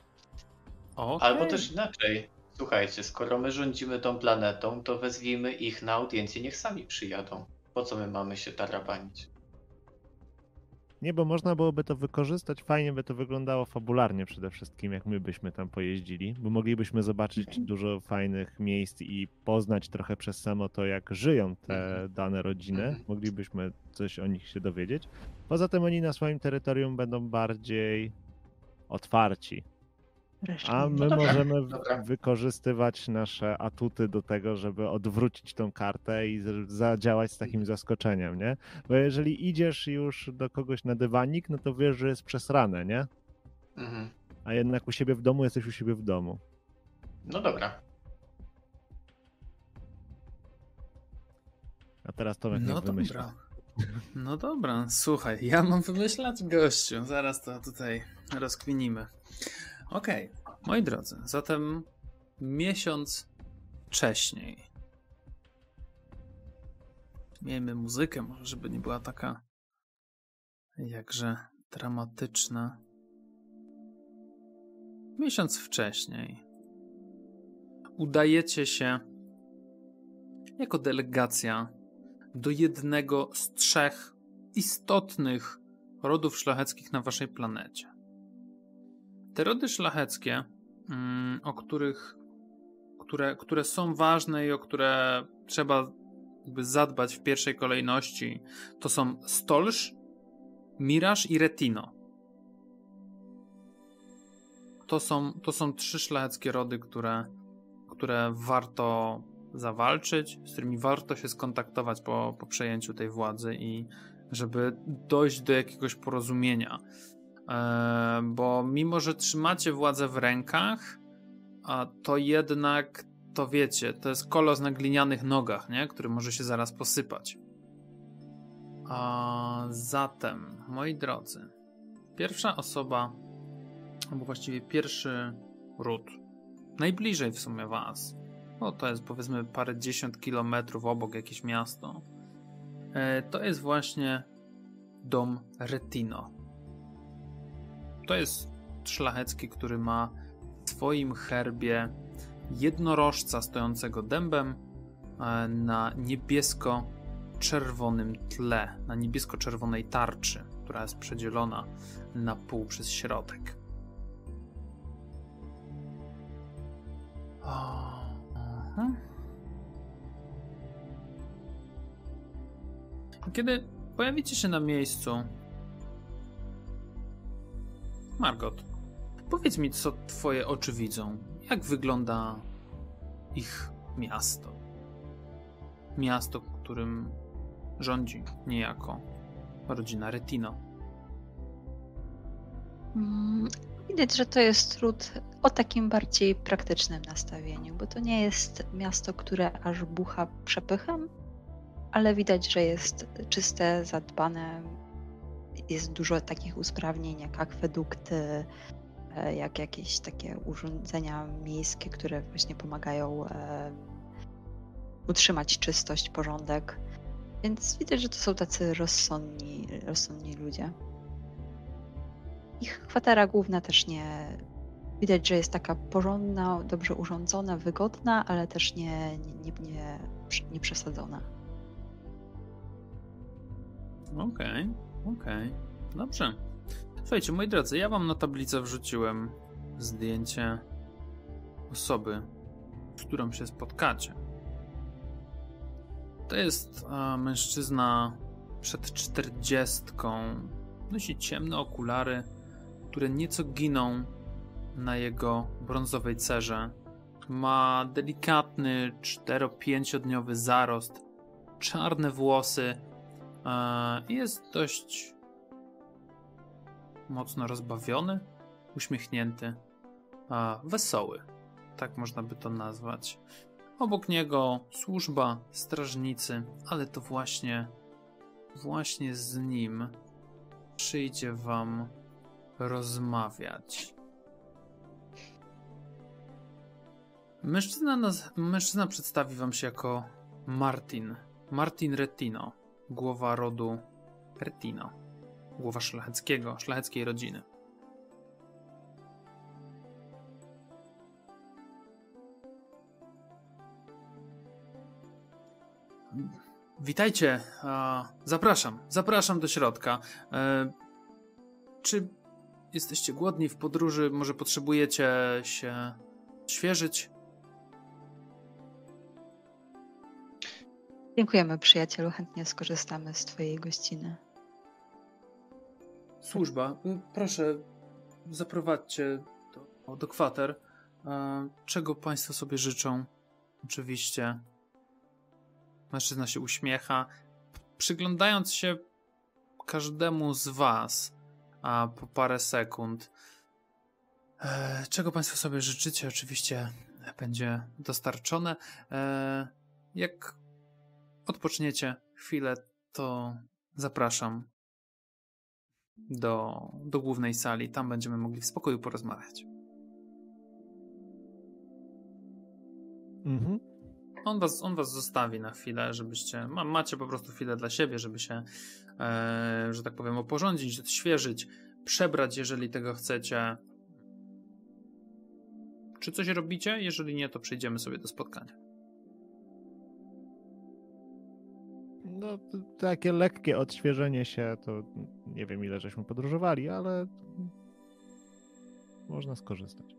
O, Albo też inaczej. Słuchajcie, skoro my rządzimy tą planetą, to wezwijmy ich na audiencję, niech sami przyjadą. Po co my mamy się tarabanić? Nie, bo można byłoby to wykorzystać, fajnie by to wyglądało fabularnie przede wszystkim, jak my byśmy tam pojeździli, bo moglibyśmy zobaczyć dużo fajnych miejsc i poznać trochę przez samo to, jak żyją te Mhm. dane rodziny. Mhm. Moglibyśmy coś o nich się dowiedzieć. Poza tym oni na swoim terytorium będą bardziej otwarci. A my No możemy dobra. wykorzystywać nasze atuty do tego, żeby odwrócić tą kartę i zadziałać z takim zaskoczeniem, nie? Bo jeżeli idziesz już do kogoś na dywanik, no to wiesz, że jest przesrane, nie? Mhm. A jednak u siebie w domu jesteś u siebie w domu. No dobra. A teraz Tomek no niech wymyśla. dobra. No dobra, słuchaj, ja mam wymyślać gościu. Zaraz to tutaj rozkminimy. Okej, moi drodzy, zatem miesiąc wcześniej. Miejmy muzykę, może żeby nie była taka jakże dramatyczna. Miesiąc wcześniej udajecie się jako delegacja do jednego z trzech istotnych rodów szlacheckich na waszej planecie. Te rody szlacheckie, mm, o których, które, które są ważne i o które trzeba jakby zadbać w pierwszej kolejności, to są Stolż, Miraż i Retino. To są, to są trzy szlacheckie rody, które, które warto zawalczyć, z którymi warto się skontaktować po, po przejęciu tej władzy i żeby dojść do jakiegoś porozumienia. E, bo mimo, że trzymacie władzę w rękach, to jednak, to wiecie, to jest kolos na glinianych nogach, nie? który może się zaraz posypać. A zatem, moi drodzy, pierwsza osoba, albo właściwie pierwszy ród, najbliżej w sumie was, no to jest powiedzmy parę dziesiąt kilometrów obok jakieś miasto, e, to jest właśnie dom Retino. To jest szlachecki, który ma w swoim herbie jednorożca stojącego dębem e, na niebiesko-czerwonym tle, na niebiesko-czerwonej tarczy, która jest przedzielona na pół przez środek. Mhm. Kiedy pojawicie się na miejscu, Margot, powiedz mi, co twoje oczy widzą. Jak wygląda ich miasto? Miasto, którym rządzi niejako rodzina Retino. Mm, Widać, że to jest trud o takim bardziej praktycznym nastawieniu, bo to nie jest miasto, które aż bucha przepychem, ale widać, że jest czyste, zadbane. Jest dużo takich usprawnień, jak akwedukty, e, jak jakieś takie urządzenia miejskie, które właśnie pomagają e, utrzymać czystość, porządek. Więc widać, że to są tacy rozsądni, rozsądni ludzie. Ich kwatera główna też nie. Widać, że jest taka porządna, dobrze urządzona, wygodna, ale też nie, nie, nie, nie, przesadzona. Okej, okej. Dobrze. Słuchajcie, moi drodzy, ja wam na tablicę wrzuciłem zdjęcie osoby, z którą się spotkacie. To jest a, mężczyzna przed czterdziestką. Nosi ciemne okulary, które nieco giną na jego brązowej cerze. Ma delikatny 4-5-dniowy zarost, czarne włosy jest dość mocno rozbawiony, uśmiechnięty, wesoły. Tak można by to nazwać. Obok niego służba, strażnicy, ale to właśnie, właśnie z nim przyjdzie wam rozmawiać. Mężczyzna, naz- mężczyzna przedstawi wam się jako Martin. Martin Retino, głowa rodu Retino. Głowa szlacheckiego, szlacheckiej rodziny. Witajcie. Zapraszam, zapraszam do środka. E, czy jesteście głodni w podróży? Może potrzebujecie się świeżyć? Dziękujemy, przyjacielu. Chętnie skorzystamy z Twojej gościny. Służba, proszę, zaprowadźcie do, do kwater. Czego Państwo sobie życzą? Oczywiście. Mężczyzna się uśmiecha, przyglądając się każdemu z Was a po parę sekund. E, czego Państwo sobie życzycie? Oczywiście będzie dostarczone. E, jak odpoczniecie chwilę, to zapraszam do, do głównej sali. Tam będziemy mogli w spokoju porozmawiać. Mhm. On was, on was zostawi na chwilę, żebyście. Ma, macie po prostu chwilę dla siebie, żeby się, e, że tak powiem, oporządzić, odświeżyć, przebrać, jeżeli tego chcecie. Czy coś robicie? Jeżeli nie, to przejdziemy sobie do spotkania. No, takie lekkie odświeżenie się, to nie wiem ile żeśmy podróżowali, ale można skorzystać.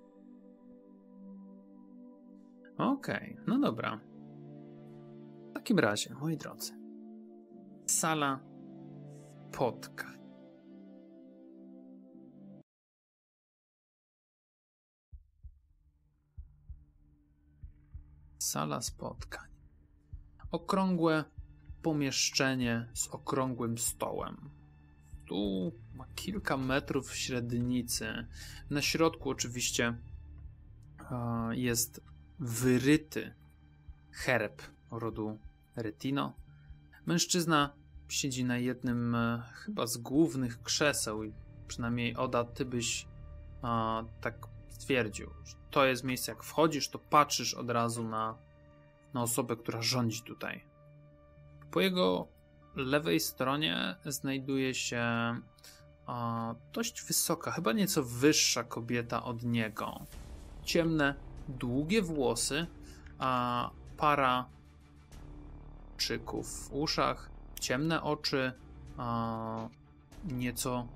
Okej, okay, no dobra. W takim razie, moi drodzy, sala spotkań. Sala spotkań. Okrągłe pomieszczenie z okrągłym stołem. Tu ma kilka metrów średnicy. Na środku oczywiście jest wyryty herb rodu Retino. Mężczyzna siedzi na jednym e, chyba z głównych krzeseł i przynajmniej Oda, ty byś a, tak stwierdził, że to jest miejsce, jak wchodzisz, to patrzysz od razu na, na osobę, która rządzi tutaj. Po jego lewej stronie znajduje się dość wysoka, chyba nieco wyższa kobieta od niego. Ciemne, długie włosy, a para czyków w uszach, ciemne oczy, nieco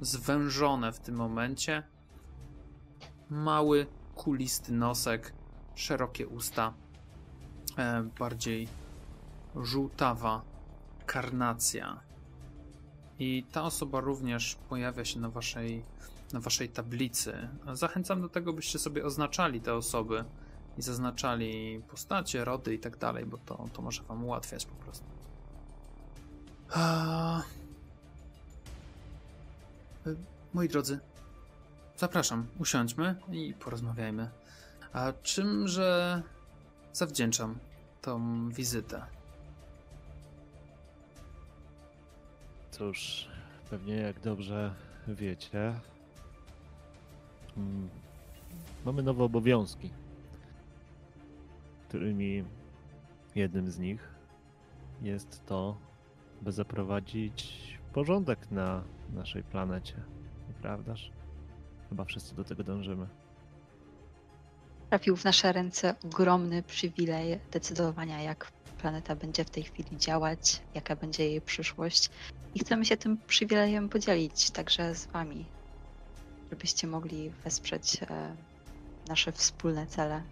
zwężone w tym momencie, mały, kulisty nosek, szerokie usta e, bardziej żółtawa karnacja. I ta osoba również pojawia się na waszej, na waszej tablicy. Zachęcam do tego, byście sobie oznaczali te osoby i zaznaczali postacie, rody i tak dalej, bo to, to może wam ułatwiać po prostu. A... E, moi drodzy, zapraszam, usiądźmy i porozmawiajmy. A czymże zawdzięczam tą wizytę? Cóż, pewnie jak dobrze wiecie, mm, mamy nowe obowiązki, którymi jednym z nich jest to, by zaprowadzić porządek na naszej planecie. Nieprawdaż? Chyba wszyscy do tego dążymy. Trafił w nasze ręce ogromny przywilej decydowania, jak planeta będzie w tej chwili działać, jaka będzie jej przyszłość. I chcemy się tym przywilejem podzielić także z Wami, żebyście mogli wesprzeć e, nasze wspólne cele.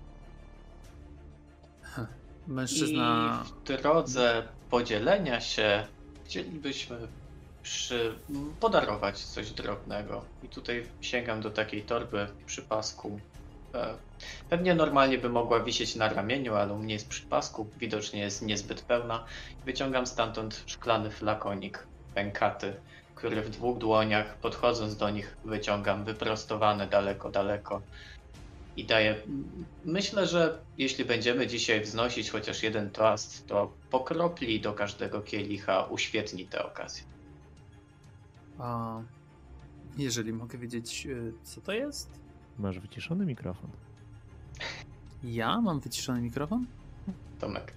Mężczyzna. I w drodze podzielenia się chcielibyśmy przy... podarować coś drobnego. I tutaj sięgam do takiej torby przy pasku. E, Pewnie normalnie by mogła wisieć na ramieniu, ale u mnie jest przy pasku, widocznie jest niezbyt pełna. Wyciągam stamtąd szklany flakonik pękaty, który w dwóch dłoniach, podchodząc do nich, wyciągam wyprostowane daleko, daleko i daję. Myślę, że jeśli będziemy dzisiaj wznosić chociaż jeden toast, to po kropli do każdego kielicha uświetni tę okazję. A jeżeli mogę wiedzieć, y, co to jest? Masz wyciszony mikrofon. Ja mam wyciszony mikrofon? Tomek.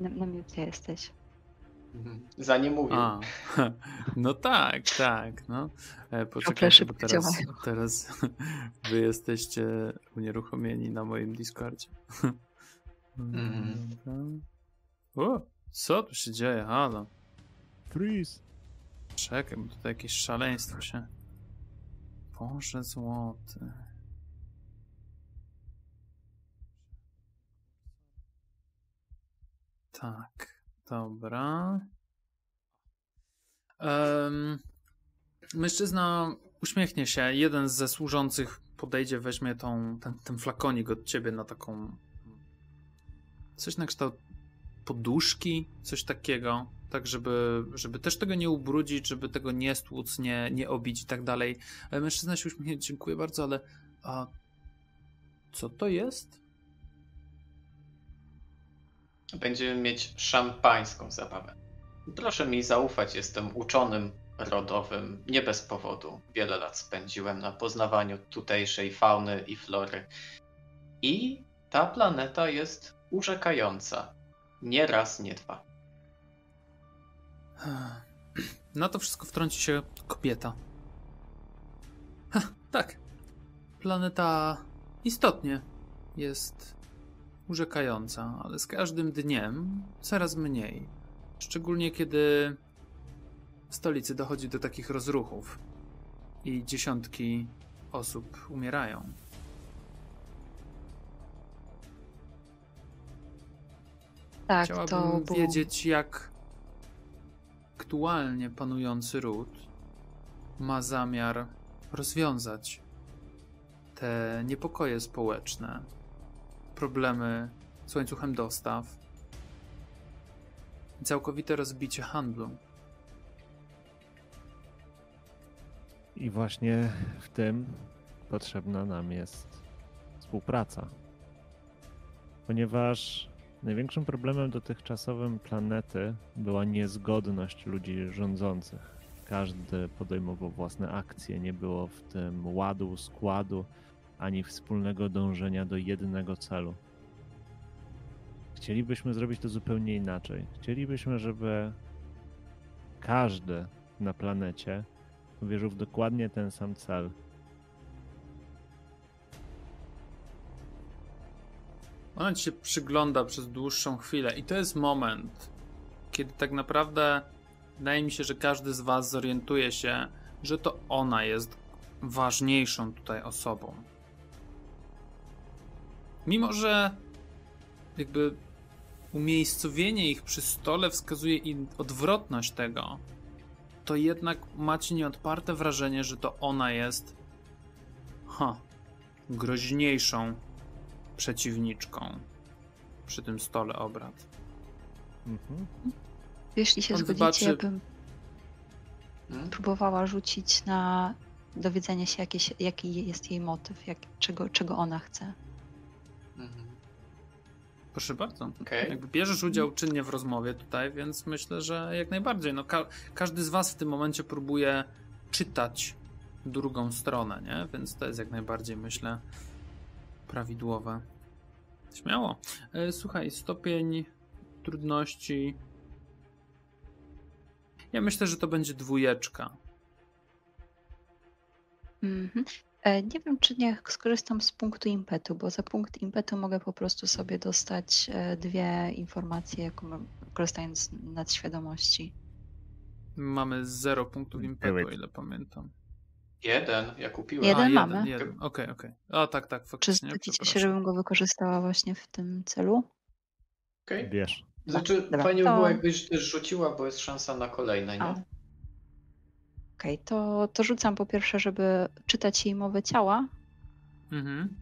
Na, na jesteś. Za nie mówię. A, [LAUGHS] no tak, tak. No. E, Poczekajcie, bo szybko teraz, [LAUGHS] teraz [LAUGHS] wy jesteście unieruchomieni na moim Discordzie. Mhm. O, co tu się dzieje? Halo. Freeze! Czekaj, bo tutaj jakieś szaleństwo się... Boże złoty. Tak, dobra. Em, mężczyzna uśmiechnie się. Jeden ze służących podejdzie, weźmie tą, ten, ten flakonik od ciebie na taką. Coś na kształt poduszki, coś takiego. Tak, żeby, żeby też tego nie ubrudzić, żeby tego nie stłuc, nie, nie obić i tak dalej. E, Mężczyzna się uśmiechnie, dziękuję bardzo, ale a co to jest? Będziemy mieć szampańską zabawę. Proszę mi zaufać, jestem uczonym rodowym, nie bez powodu. Wiele lat spędziłem na poznawaniu tutejszej fauny i flory. I ta planeta jest urzekająca. Nie raz, nie dwa. [CLEARS THROAT] Na to wszystko wtrąci się kobieta. Ha, tak. Planeta istotnie jest urzekająca, ale z każdym dniem coraz mniej. Szczególnie kiedy w stolicy dochodzi do takich rozruchów i dziesiątki osób umierają. Tak, to Chciałabym było... wiedzieć, jak aktualnie panujący ród ma zamiar rozwiązać te niepokoje społeczne, problemy z łańcuchem dostaw i całkowite rozbicie handlu. I właśnie w tym potrzebna nam jest współpraca. Ponieważ największym problemem dotychczasowym planety była niezgodność ludzi rządzących. Każdy podejmował własne akcje, nie było w tym ładu, składu, ani wspólnego dążenia do jednego celu. Chcielibyśmy zrobić to zupełnie inaczej. Chcielibyśmy, żeby każdy na planecie wierzył w dokładnie ten sam cel. Ona ci się przygląda przez dłuższą chwilę i to jest moment, kiedy tak naprawdę wydaje mi się, że każdy z was zorientuje się, że to ona jest ważniejszą tutaj osobą. Mimo, że jakby umiejscowienie ich przy stole wskazuje im odwrotność tego, to jednak macie nieodparte wrażenie, że to ona jest ha, groźniejszą przeciwniczką przy tym stole obrad. Mhm. Jeśli się On zgodzicie, zobaczy- ja bym Hmm? próbowała rzucić na dowiedzenie się, jakieś, jaki jest jej motyw, jak, czego, czego ona chce. Proszę bardzo. Okej. Jakby bierzesz udział czynnie w rozmowie tutaj, więc myślę, że jak najbardziej. No, ka- każdy z was w tym momencie próbuje czytać drugą stronę, nie? Więc to jest jak najbardziej, myślę, prawidłowe. Śmiało. E, Słuchaj, stopień trudności. Ja myślę, że to będzie dwójeczka. Mhm. E, Nie wiem, czy nie skorzystam z punktu impetu, bo za punkt impetu mogę po prostu sobie dostać e, dwie informacje, korzystając z nadświadomości. Mamy 0 punktów impetu, ile pamiętam. Jeden, ja kupiłem. Jeden A, mamy. jeden, jeden. Okej, okej. A tak, tak, Czy faktycznie. zgodzicie się, żebym go wykorzystała właśnie w tym celu? Okej. Wiesz. Znaczy, Dobra, fajnie by było, jakbyś też rzuciła, bo jest szansa na kolejne, A. Okej, to, to rzucam po pierwsze, żeby czytać jej mowę ciała. Mhm.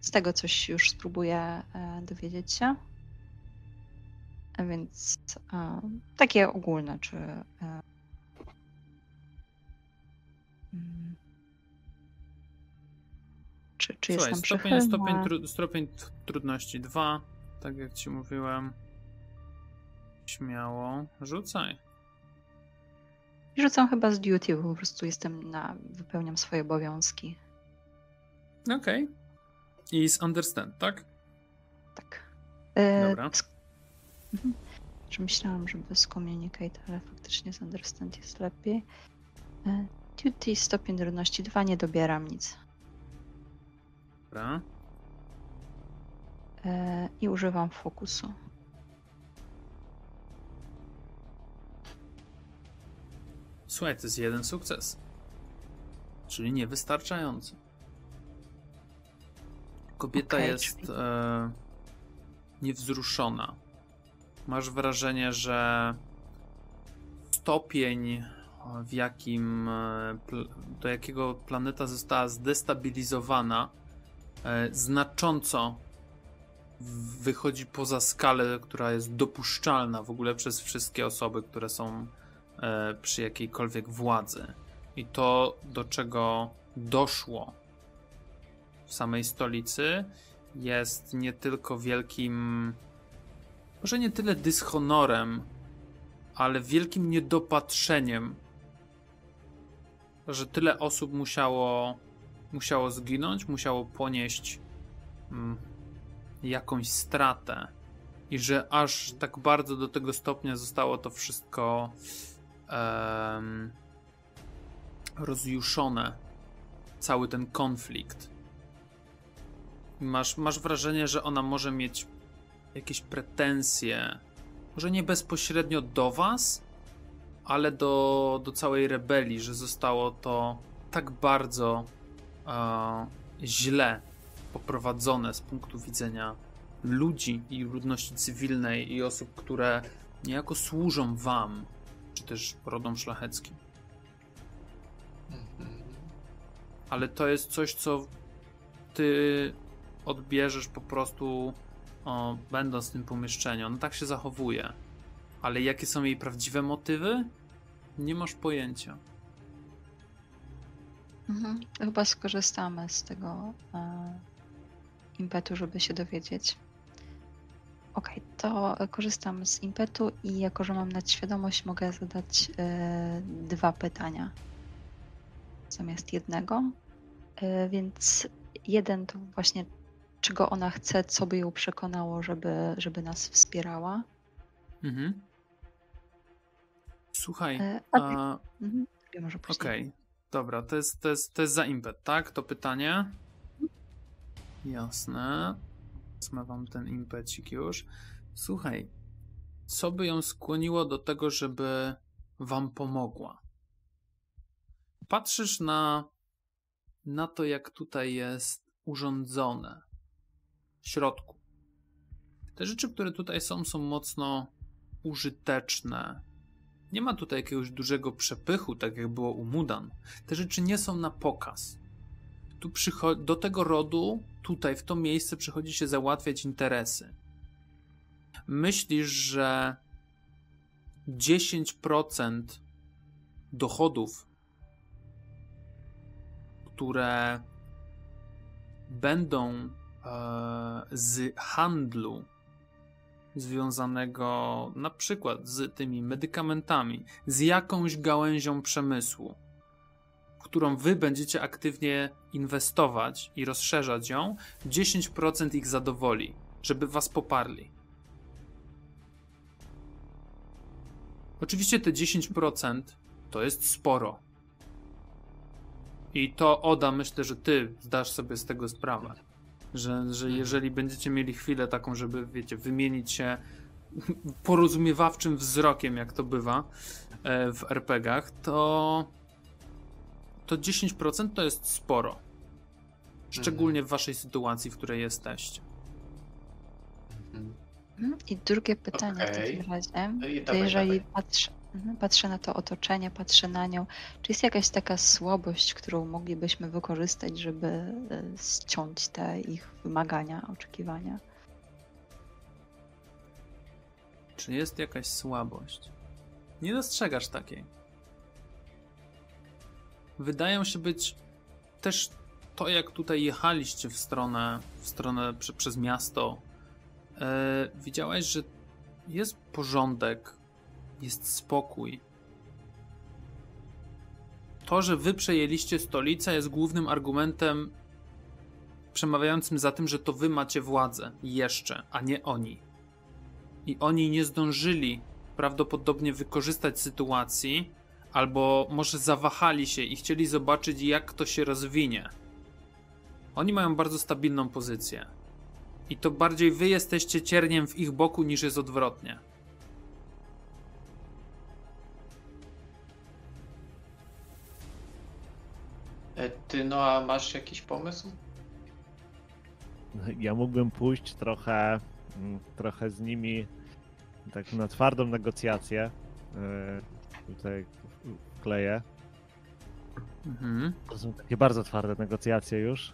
Z tego coś już spróbuję e, dowiedzieć się. A więc e, takie ogólne, czy. E, mm, czy, czy Słuchaj, jestem stopień, stopień, tru, stopień trudności 2, tak jak ci mówiłem. Śmiało, rzucaj. Rzucam chyba z duty, bo po prostu jestem na. wypełniam swoje obowiązki. Okej. I z understand, tak? Tak. E, Dobra. sk- Mhm. Że myślałam, żeby z communicate, ale faktycznie z understand jest lepiej. E, Duty stopień trudności 2, nie dobieram nic. Dobra. E, I używam fokusu. Słuchaj, to jest jeden sukces. Czyli niewystarczający. Kobieta Okej, jest czyli- e, niewzruszona. Masz wrażenie, że stopień, w jakim e, do jakiego planeta została zdestabilizowana, e, znacząco wychodzi poza skalę, która jest dopuszczalna w ogóle przez wszystkie osoby, które są e, przy jakiejkolwiek władzy. I to, do czego doszło w samej stolicy, jest nie tylko wielkim, może nie tyle dyshonorem, ale wielkim niedopatrzeniem, że tyle osób musiało, musiało zginąć, musiało ponieść mm, jakąś stratę. I że aż tak bardzo do tego stopnia zostało to wszystko em, rozjuszone, cały ten konflikt. Masz, masz wrażenie, że ona może mieć jakieś pretensje, może nie bezpośrednio do was, ale do, do całej rebelii, że zostało to tak bardzo e, źle poprowadzone z punktu widzenia ludzi i ludności cywilnej i osób, które niejako służą wam, czy też rodom szlacheckim. Mhm. Ale to jest coś, co ty odbierzesz po prostu o, będąc w tym pomieszczeniu. Ona tak się zachowuje. Ale jakie są jej prawdziwe motywy? Nie masz pojęcia. Mhm. Chyba skorzystamy z tego e, impetu, żeby się dowiedzieć. Okej, to korzystam z impetu i jako, że mam nadświadomość, mogę zadać e, dwa pytania zamiast jednego. E, więc jeden to właśnie, czego ona chce, co by ją przekonało, żeby, żeby nas wspierała. Mhm. Słuchaj, E, a a, Mhm. Drugie może. Okej, dobra, to jest, to, jest, to jest za impet, tak? To pytanie? Jasne. Wezmę wam ten impecik już. Słuchaj, co by ją skłoniło do tego, żeby wam pomogła? Patrzysz na, na to, jak tutaj jest urządzone w środku. Te rzeczy, które tutaj są, są mocno użyteczne. Nie ma tutaj jakiegoś dużego przepychu, tak jak było u Mudan. Te rzeczy nie są na pokaz. Tu do tego rodu, tutaj, w to miejsce przychodzi się załatwiać interesy. Myślisz, że 10% dochodów, które będą e, z handlu związanego na przykład z tymi medykamentami, z jakąś gałęzią przemysłu, którą wy będziecie aktywnie inwestować i rozszerzać ją, 10% ich zadowoli, żeby was poparli. Oczywiście te 10% to jest sporo. I to Oda, myślę, że ty zdasz sobie z tego sprawę. Że, że jeżeli będziecie mieli chwilę taką, żeby, wiecie, wymienić się porozumiewawczym wzrokiem, jak to bywa e, w RPGach, to to 10% to jest sporo. Szczególnie mhm. w waszej sytuacji, w której jesteście. Mhm. Mhm. I drugie pytanie okay. w takim razie. No to jeżeli patrzę, mhm, patrzę na to otoczenie, patrzę na nią, czy jest jakaś taka słabość, którą moglibyśmy wykorzystać, żeby e, ściąć te ich wymagania, oczekiwania? Czy jest jakaś słabość? Nie dostrzegasz takiej. Wydają się być też to, jak tutaj jechaliście w stronę, w stronę prze, przez miasto, e, widziałeś, że jest porządek, jest spokój. To, że wy przejęliście stolicę, jest głównym argumentem przemawiającym za tym, że to wy macie władzę jeszcze, a nie oni. I oni nie zdążyli prawdopodobnie wykorzystać sytuacji, albo może zawahali się i chcieli zobaczyć, jak to się rozwinie. Oni mają bardzo stabilną pozycję. I to bardziej wy jesteście cierniem w ich boku niż jest odwrotnie. E, ty, no a masz jakiś pomysł? Ja mógłbym pójść trochę, mm, trochę z nimi tak na twardą negocjację. E, tutaj wkleję. Mhm. To są takie bardzo twarde negocjacje już.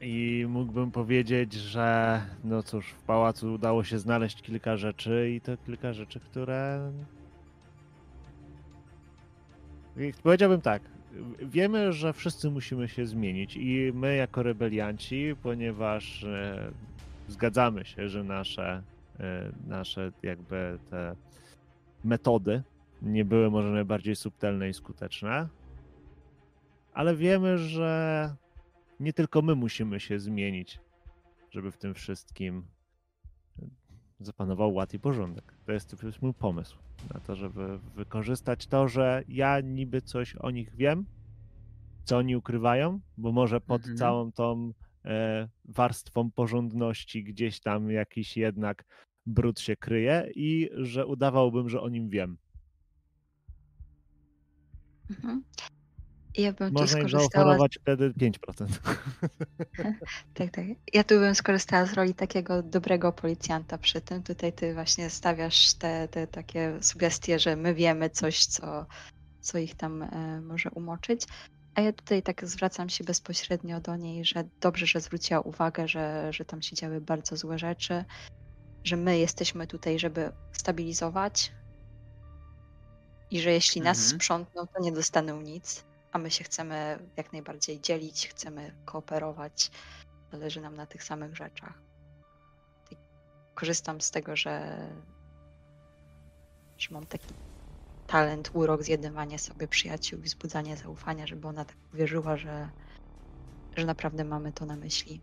I mógłbym powiedzieć, że no cóż, w pałacu udało się znaleźć kilka rzeczy i to kilka rzeczy, które. Powiedziałbym tak. Wiemy, że wszyscy musimy się zmienić i my jako rebelianci, ponieważ e, zgadzamy się, że nasze, nasze jakby te metody nie były może najbardziej subtelne i skuteczne, ale wiemy, że nie tylko my musimy się zmienić, żeby w tym wszystkim zapanował ład i porządek. To jest, to jest mój pomysł na to, żeby wykorzystać to, że ja niby coś o nich wiem, co oni ukrywają, bo może pod mhm. całą tą e, warstwą porządności gdzieś tam jakiś jednak brud się kryje i że udawałbym, że o nim wiem. Mhm. Ja bym Można skorzystała. Można wtedy 5%. tak, tak. Ja tu bym skorzystała z roli takiego dobrego policjanta przy tym. Tutaj ty właśnie stawiasz te, te takie sugestie, że my wiemy coś, co, co ich tam e, może umoczyć. A ja tutaj tak zwracam się bezpośrednio do niej, że dobrze, że zwróciła uwagę, że, że tam się działy bardzo złe rzeczy, że my jesteśmy tutaj, żeby stabilizować i że jeśli nas mhm. sprzątną, to nie dostaną nic a my się chcemy jak najbardziej dzielić, chcemy kooperować, zależy nam na tych samych rzeczach. I korzystam z tego, że, że mam taki talent, urok, zjedywanie sobie przyjaciół i wzbudzanie zaufania, żeby ona tak uwierzyła, że, że naprawdę mamy to na myśli.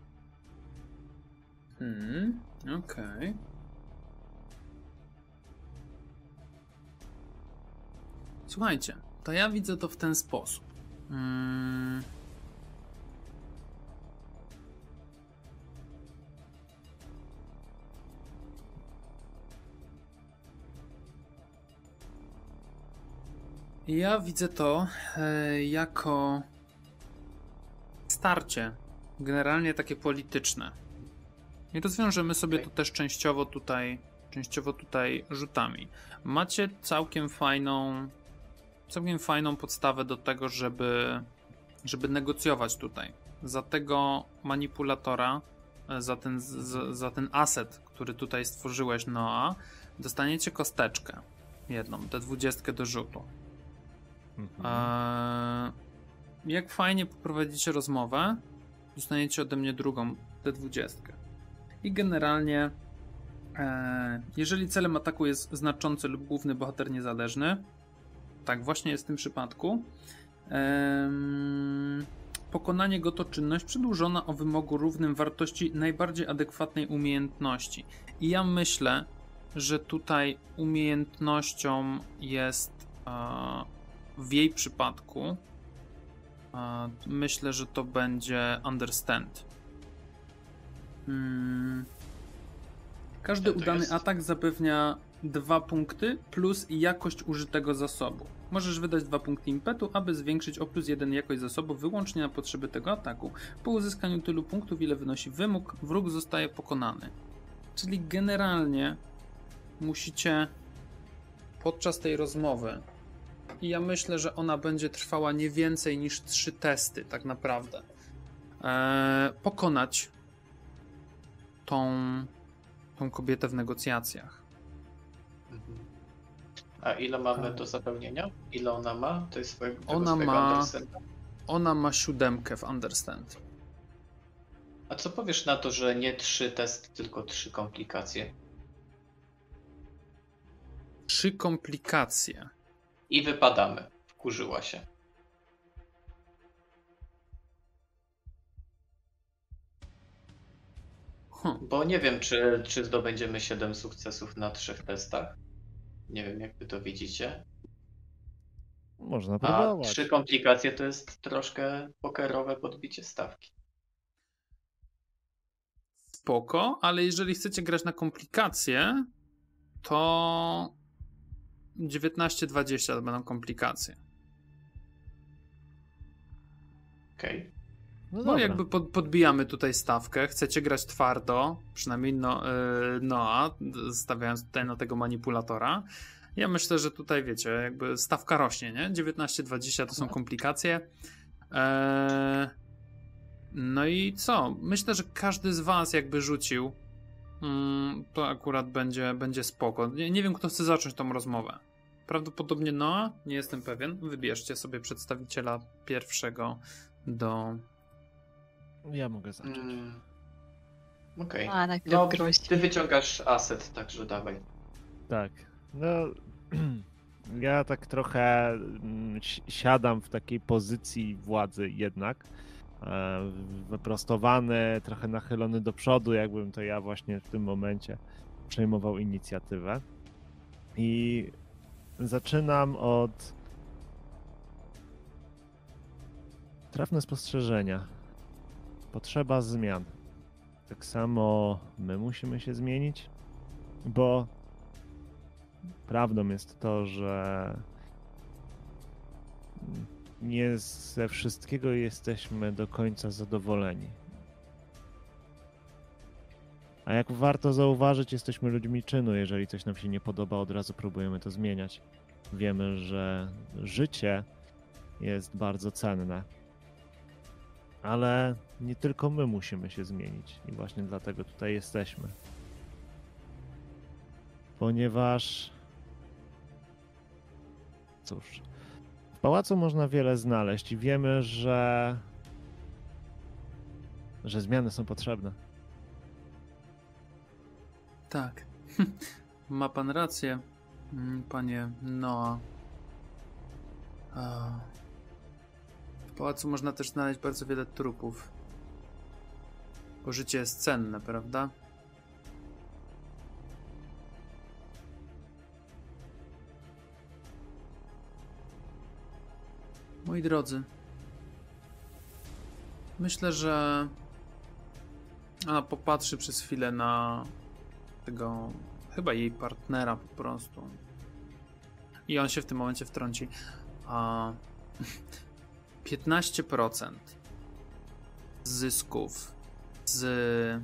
Hmm, okej. Okay. Słuchajcie, to ja widzę to w ten sposób. Hmm. Ja widzę to e, jako starcie generalnie takie polityczne. I rozwiążemy sobie to też częściowo tutaj, częściowo tutaj rzutami. Macie całkiem fajną, całkiem fajną podstawę do tego, żeby, żeby negocjować tutaj. Za tego manipulatora, e, za ten, za, za ten aset, który tutaj stworzyłeś, Noa, dostaniecie kosteczkę. Jedną, tę dwudziestkę do rzutu. Mhm. Eee, jak fajnie poprowadzicie rozmowę, dostaniecie ode mnie drugą, tę dwudziestkę. I generalnie, eee, jeżeli celem ataku jest znaczący lub główny bohater niezależny, tak właśnie jest w tym przypadku, pokonanie go to czynność przedłużona o wymogu równym wartości najbardziej adekwatnej umiejętności. I ja myślę, że tutaj umiejętnością jest e, w jej przypadku e, myślę, że to będzie understand. Hmm. Każdy udany jest? atak zapewnia dwa punkty plus jakość użytego zasobu. Możesz wydać dwa punkty impetu, aby zwiększyć o plus jeden jakość zasobu wyłącznie na potrzeby tego ataku. Po uzyskaniu tylu punktów, ile wynosi wymóg, wróg zostaje pokonany. Czyli generalnie musicie podczas tej rozmowy i ja myślę, że ona będzie trwała nie więcej niż trzy testy, tak naprawdę. Eee, pokonać tą, tą kobietę w negocjacjach. Mhm. A ile mamy do zapełnienia? Ile ona ma? To jest swojego, Ona ma-? Ona ma siódemkę w Understand. A co powiesz na to, że nie trzy testy, tylko trzy komplikacje? Trzy komplikacje. I wypadamy. Wkurzyła się. Hm. Bo nie wiem, czy, czy zdobędziemy 7 sukcesów na trzech testach. Nie wiem, jak wy to widzicie. Można A próbować. trzy komplikacje to jest troszkę pokerowe podbicie stawki. Spoko, ale jeżeli chcecie grać na komplikacje, to 19-20 to będą komplikacje. Okej. No No jakby pod, podbijamy tutaj stawkę, chcecie grać twardo, przynajmniej no, yy, Noa, stawiając tutaj na tego manipulatora. Ja myślę, że tutaj wiecie, jakby stawka rośnie, nie? 19-20 to są No. komplikacje. Eee, no i co? Myślę, że każdy z was jakby rzucił, mm, to akurat będzie, będzie spoko. Nie, nie wiem, kto chce zacząć tą rozmowę. Prawdopodobnie Noa, nie jestem pewien. Wybierzcie sobie przedstawiciela pierwszego do Ja mogę zacząć. Mm. Okej. A, najpierw No, groź. ty wyciągasz aset, także dawaj. Tak. No, [CLEARS THROAT] ja tak trochę mm, si- siadam w takiej pozycji władzy jednak. e, Wyprostowany, trochę nachylony do przodu, jakbym to ja właśnie w tym momencie przejmował inicjatywę. I zaczynam od trafne spostrzeżenia. Potrzeba zmian. Tak samo my musimy się zmienić, bo prawdą jest to, że nie ze wszystkiego jesteśmy do końca zadowoleni. A jak warto zauważyć, jesteśmy ludźmi czynu. Jeżeli coś nam się nie podoba, od razu próbujemy to zmieniać. Wiemy, że życie jest bardzo cenne. Ale nie tylko my musimy się zmienić, i właśnie dlatego tutaj jesteśmy. Ponieważ. Cóż. W pałacu można wiele znaleźć i wiemy, że. że zmiany są potrzebne. Tak. [LAUGHS] Ma pan rację, mm, panie Noa. Pałacu można też znaleźć bardzo wiele trupów. Bo życie jest cenne, prawda? Moi drodzy, myślę, że ona popatrzy przez chwilę na tego chyba jej partnera po prostu. I on się w tym momencie wtrąci. A [LAUGHS] 15% z zysków z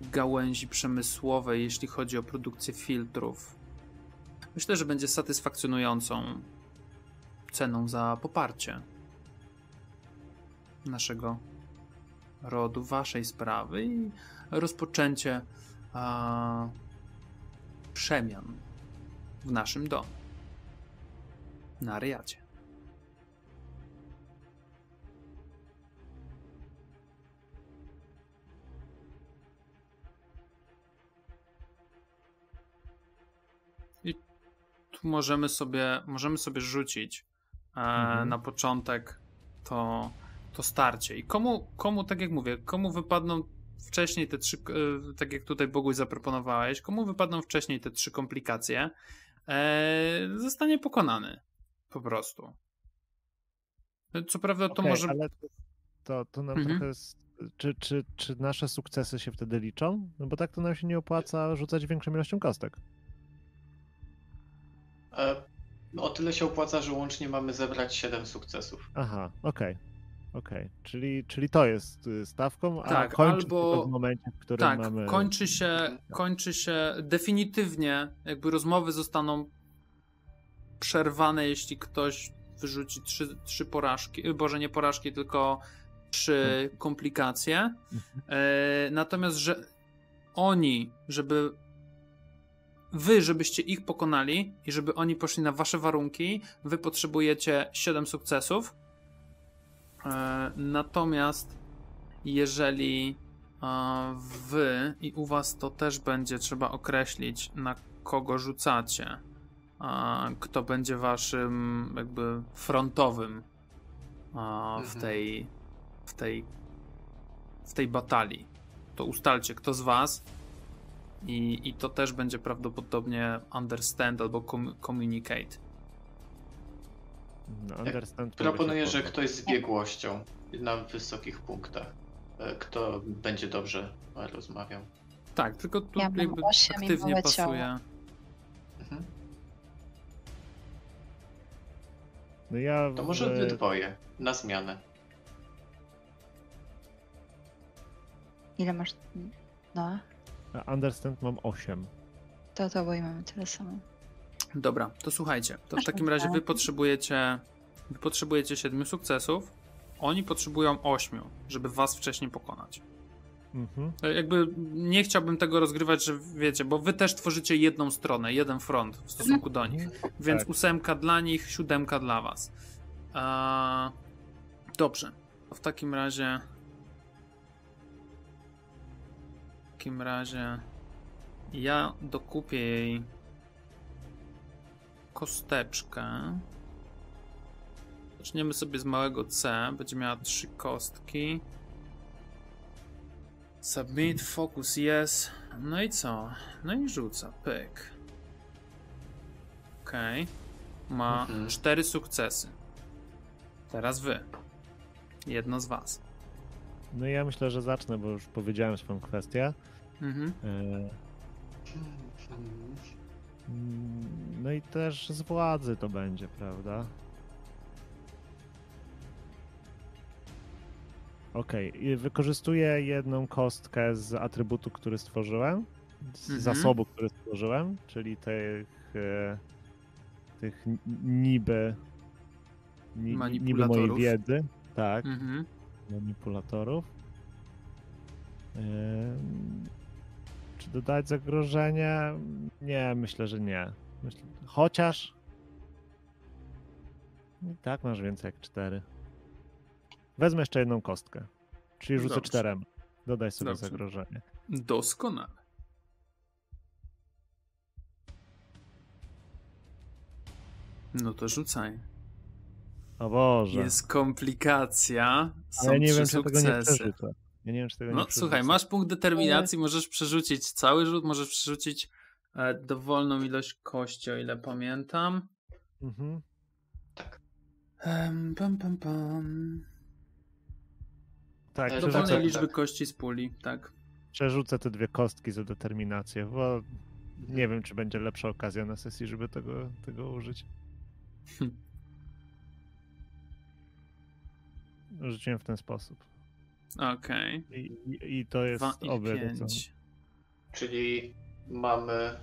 gałęzi przemysłowej, jeśli chodzi o produkcję filtrów, myślę, że będzie satysfakcjonującą ceną za poparcie naszego rodu, waszej sprawy i rozpoczęcie a, przemian w naszym domu. Na Ryjacie. Możemy sobie, możemy sobie rzucić e, Mhm. na początek to, to starcie. I komu, komu, tak jak mówię, komu wypadną wcześniej te trzy, e, tak jak tutaj Boguś zaproponowałeś, komu wypadną wcześniej te trzy komplikacje, e, zostanie pokonany. Po prostu. Co prawda to Okej, może... Ale to, to, nam Mhm. trochę... Czy, czy, czy nasze sukcesy się wtedy liczą? No bo tak to nam się nie opłaca rzucać większą ilością kostek. E, o tyle się opłaca, że łącznie mamy zebrać 7 sukcesów. Aha, okej. Okej, czyli, czyli to jest y, stawką, a Tak, kończy albo- tylko w momencie, w którym Tak, mamy... kończy się, kończy się definitywnie, jakby rozmowy zostaną przerwane, jeśli ktoś wyrzuci trzy, trzy porażki, y, boże nie porażki, tylko trzy komplikacje. Mhm. E, natomiast, że oni, żeby wy, żebyście ich pokonali i żeby oni poszli na wasze warunki, wy potrzebujecie 7 sukcesów. E, natomiast jeżeli a wy i u was to też będzie trzeba określić, na kogo rzucacie. A kto będzie waszym jakby frontowym w Mhm. tej w tej w tej batalii. To ustalcie, kto z was i, i to też będzie prawdopodobnie understand albo com- communicate. No, understand Proponuję, mogę się że ktoś z biegłością na wysokich punktach, e, kto będzie dobrze rozmawiał. Tak, tylko tu Ja jakby aktywnie pasuje. Mhm. No ja To może wy dwoje, na zmianę. Ile masz? No, Understand mam 8. to to oboje mamy tyle samo. Dobra, to słuchajcie. To w takim razie wy potrzebujecie wy potrzebujecie siedmiu sukcesów. Oni potrzebują ośmiu, żeby was wcześniej pokonać. Mhm. E, Jakby nie chciałbym tego rozgrywać, że wiecie, bo wy też tworzycie jedną stronę, jeden front w stosunku do nich. Więc Tak. ósemka dla nich, siódemka dla was. A... Dobrze. To w takim razie. Takim razie. Ja dokupię jej kosteczkę. Zaczniemy sobie z małego C. Będzie miała trzy kostki. Submit, focus, yes. No i co? No i rzuca. Pyk. Okej. Ma Mhm. cztery sukcesy. Teraz wy. Jedno z was. No ja myślę, że zacznę, bo już powiedziałem swoją kwestię. Mhm. E, No i też z władzy to będzie, prawda? Okej, i wykorzystuję jedną kostkę z atrybutu, który stworzyłem, z Mhm. zasobu, który stworzyłem, czyli tych, e, tych niby, ni, niby mojej wiedzy, tak, Mhm. manipulatorów. Czy dodać zagrożenie? Nie, myślę, że nie. Myślę, chociaż. I tak masz więcej jak cztery. Wezmę jeszcze jedną kostkę. Czyli rzucę Dobrze. czterem. Dodaj sobie Dobrze. zagrożenie. Doskonale. No to rzucaj. O Boże. Jest komplikacja. Są Ale nie trzy wiem, czy tego nie sukcesy. Ja nie wiem, czy tego nie No przerzucę. słuchaj, masz punkt determinacji, możesz przerzucić cały rzut, możesz przerzucić e, dowolną ilość kości, o ile pamiętam. Mhm. Tak. Em, pam, pam, pam. Tak, E, Dowolnej tak, liczby tak. kości z puli, tak. przerzucę te dwie kostki za determinację, bo nie wiem, czy będzie lepsza okazja na sesji, żeby tego, tego użyć. [LAUGHS] Rzuciłem w ten sposób. Okej. I, i, I to jest Dwa pięć. Czyli mamy.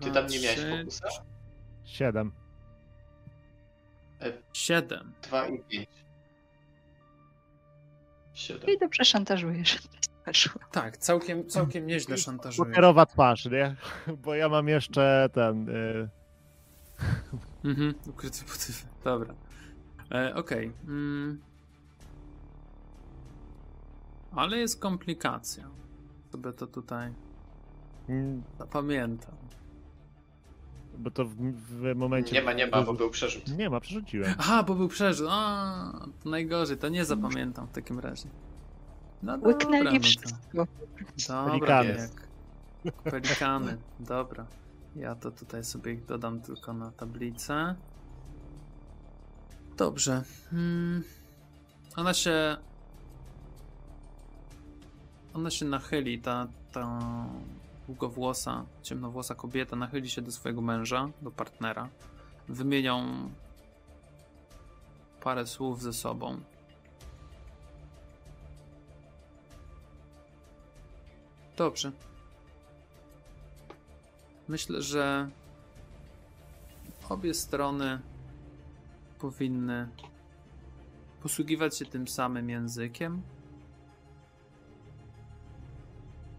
Ty Dwa, tam nie miałeś trzy, fokusa? Siedem. Siedem. 2 i 5. 7. I dobrze szantażujesz. Tak, całkiem, całkiem nieźle szantażujesz. Pokerowa twarz, nie? [LAUGHS] Bo ja mam jeszcze ten. Y, Mhm, ukryty motyw. Dobra. E, Okej. Mm. Ale jest komplikacja. Sobie to tutaj mm, zapamiętam. bo to w, w momencie. Nie ma, nie ma, bo był przerzut. Nie ma, przerzuciłem. Aha, bo był przerzut. A, to najgorzej, to nie zapamiętam w takim razie. No dobra, Łyknęli no wszystko. dobra, Pelikany. jak pelikany. Dobra. Ja to tutaj sobie ich dodam tylko na tablicę. Dobrze. Hmm. Ona się. Ona się nachyli, ta, ta długowłosa, ciemnowłosa kobieta nachyli się do swojego męża, do partnera. Wymienią parę słów ze sobą. Dobrze. Myślę, że obie strony powinny posługiwać się tym samym językiem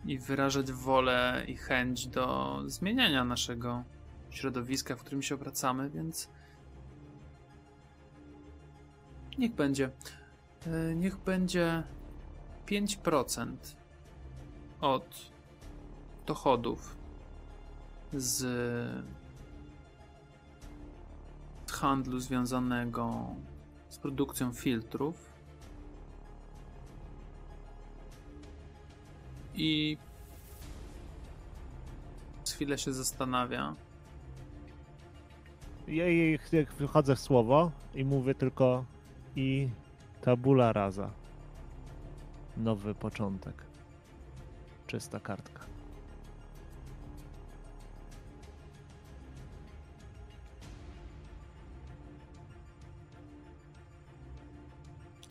i wyrażać wolę i chęć do zmieniania naszego środowiska, w którym się obracamy, więc niech będzie. E, Niech będzie 5% od dochodów z handlu związanego z produkcją filtrów i chwilę się zastanawia. Ja jej jak wychodzę w słowo i mówię tylko i tabula rasa. Nowy początek. Czysta kartka.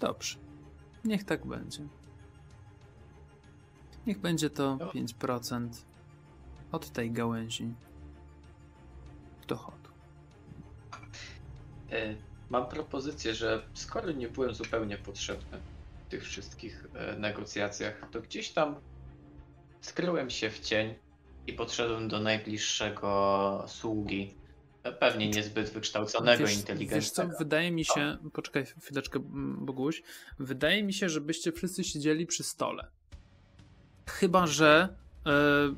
Dobrze. Niech tak będzie. Niech będzie to No. 5% od tej gałęzi dochodu. E, Mam propozycję, że skoro nie byłem zupełnie potrzebny w tych wszystkich e, negocjacjach, to gdzieś tam skryłem się w cień i podszedłem do najbliższego sługi. e, Pewnie niezbyt wykształconego, Wiesz co, inteligentnego. wydaje mi się, poczekaj chwileczkę, Boguś, wydaje mi się, żebyście wszyscy siedzieli przy stole. Chyba, że e,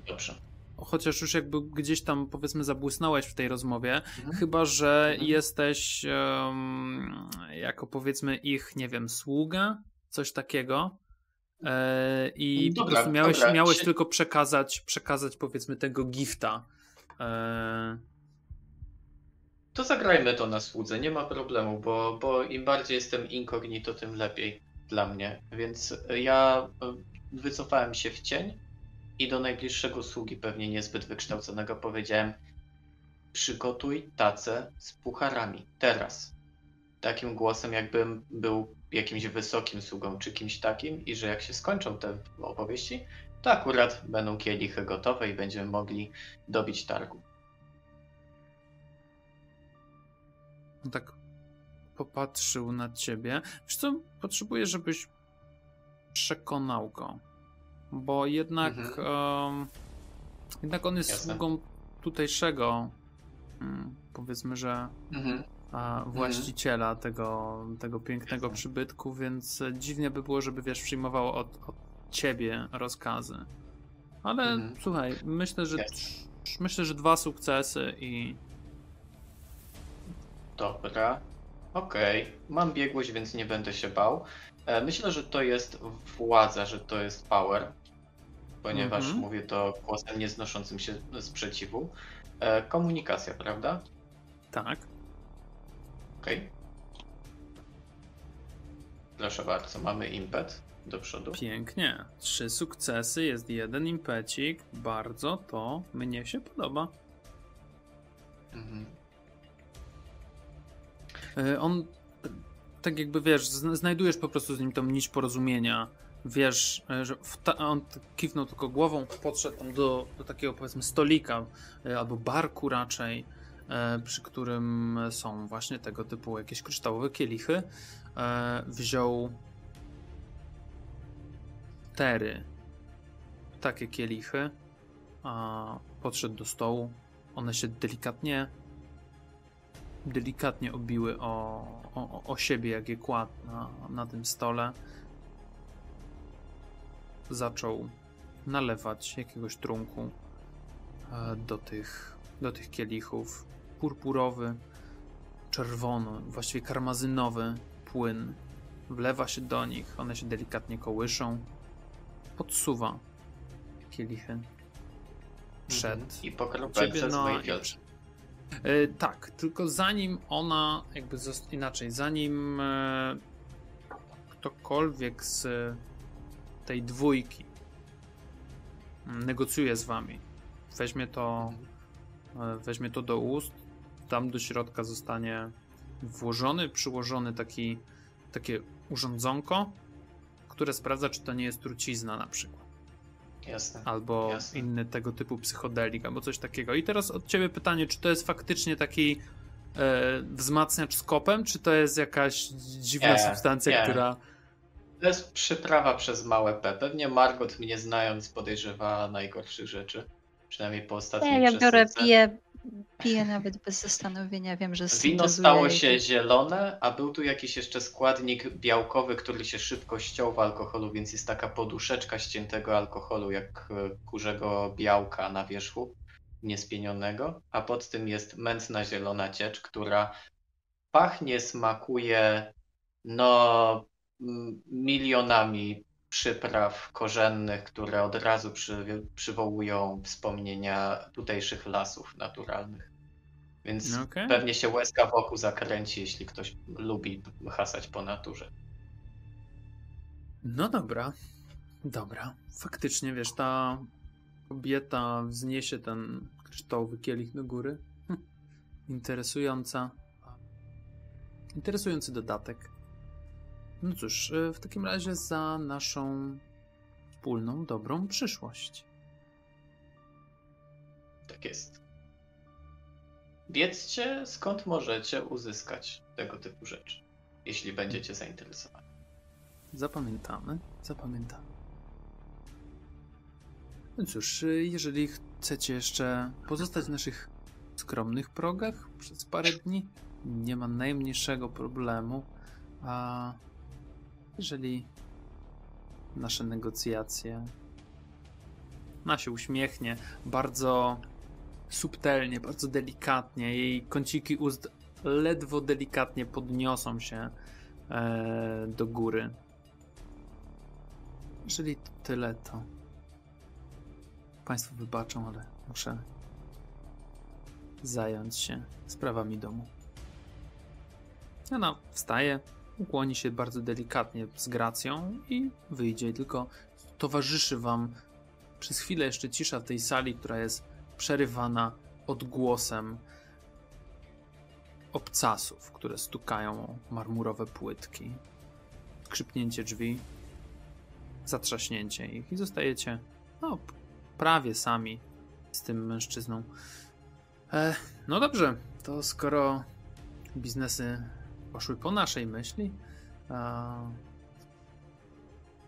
Dobrze. chociaż już jakby gdzieś tam powiedzmy zabłysnąłeś w tej rozmowie, Mhm. chyba że Mhm. jesteś em, jako powiedzmy ich, nie wiem, sługa, coś takiego. E, I po Dobra, prostu miałeś, dobra. miałeś Czy- tylko przekazać, przekazać powiedzmy tego gifta. E, To zagrajmy to na słudze, nie ma problemu, bo, bo im bardziej jestem incognito, tym lepiej dla mnie. Więc ja e, wycofałem się w cień i do najbliższego sługi, pewnie niezbyt wykształconego, powiedziałem: Przygotuj tacę z pucharami teraz. Takim głosem, jakbym był jakimś wysokim sługą czy kimś takim, i że jak się skończą te opowieści, to akurat będą kielichy gotowe i będziemy mogli dobić targu. on tak popatrzył na ciebie. Wiesz co, potrzebuję, żebyś przekonał go. Bo jednak, Mhm. em, jednak on jest Jasne. sługą tutejszego, mm, powiedzmy, że Mhm. a, właściciela tego, tego pięknego Jasne. przybytku, więc dziwnie by było, żeby wiesz, przyjmował od, od ciebie rozkazy. Ale Mhm. słuchaj, myślę, że Jasne. myślę, że dwa sukcesy i Dobra. Okej. Mam biegłość, więc nie będę się bał. E, Myślę, że to jest władza, że to jest power. Ponieważ Mhm. mówię to głosem nieznoszącym się sprzeciwu. E, Komunikacja, prawda? tak. Okej. Proszę bardzo, mamy impet do przodu. Pięknie. Trzy sukcesy, jest jeden impecik. Bardzo to mnie się podoba. Mhm. E, On tak jakby wiesz, znajdujesz po prostu z nim tą nić porozumienia. Wiesz, e, że on kiwnął tylko głową, podszedł tam do, do takiego powiedzmy stolika e, albo barku raczej, przy którym są właśnie tego typu jakieś kryształowe kielichy. Wziął tery, takie kielichy, a podszedł do stołu. One się delikatnie delikatnie obiły o, o, o siebie, jak je kładł na, na tym stole. Zaczął nalewać jakiegoś trunku e, do tych, do tych kielichów. Purpurowy, czerwony, właściwie karmazynowy płyn wlewa się do nich, one się delikatnie kołyszą, podsuwa kielichy przed mhm. I po kropelce no, E, tak, tylko zanim ona, jakby inaczej, zanim e, ktokolwiek z tej dwójki negocjuje z wami, weźmie to, e, weźmie to do ust, tam do środka zostanie włożony, przyłożony taki, takie urządzonko, które sprawdza, czy to nie jest trucizna na przykład. Jasne. Albo Jasne. inny tego typu psychodelik, albo coś takiego. I teraz od ciebie pytanie, czy to jest faktycznie taki e, wzmacniacz z kopem, czy to jest jakaś dziwna nie, substancja, nie. która... To jest przyprawa przez małe P. Pewnie Margot mnie znając podejrzewa najgorszych rzeczy. Przynajmniej po ostatniej Nie, ja biorę, piję, piję nawet bez zastanowienia. Wiem, że Wino stało się zielone, a był tu jakiś jeszcze składnik białkowy, który się szybko ściął w alkoholu, więc jest taka poduszeczka ściętego alkoholu, jak e, kurzego białka na wierzchu niespienionego, a pod tym jest mętna zielona ciecz, która pachnie, smakuje no milionami przypraw korzennych, które od razu przy, przywołują wspomnienia tutejszych lasów naturalnych. Więc no okay. pewnie się łezka wokół zakręci, jeśli ktoś lubi hasać po naturze. No dobra, dobra. Faktycznie, wiesz, ta kobieta wzniesie ten kryształowy kielich do góry. Hm. Interesująca. Interesujący dodatek. No cóż, e, w takim razie za naszą wspólną, dobrą przyszłość. Tak jest. Wiedzcie, skąd możecie uzyskać tego typu rzeczy, jeśli będziecie zainteresowani. Zapamiętamy, zapamiętamy. No cóż, e, jeżeli chcecie jeszcze pozostać w naszych skromnych progach przez parę dni, nie ma najmniejszego problemu. A jeżeli nasze negocjacje. Ona się uśmiechnie bardzo subtelnie, bardzo delikatnie. Jej kąciki ust ledwo delikatnie podniosą się e, do góry. Jeżeli to tyle, to Państwo wybaczą, ale muszę zająć się sprawami domu. Ona wstaje, ukłoni się bardzo delikatnie z gracją i wyjdzie. Tylko towarzyszy wam przez chwilę jeszcze cisza w tej sali, która jest przerywana odgłosem obcasów, które stukają o marmurowe płytki. Skrzypnięcie drzwi, zatrzaśnięcie ich i zostajecie no, prawie sami z tym mężczyzną. E, no dobrze, to skoro biznesy poszły po naszej myśli.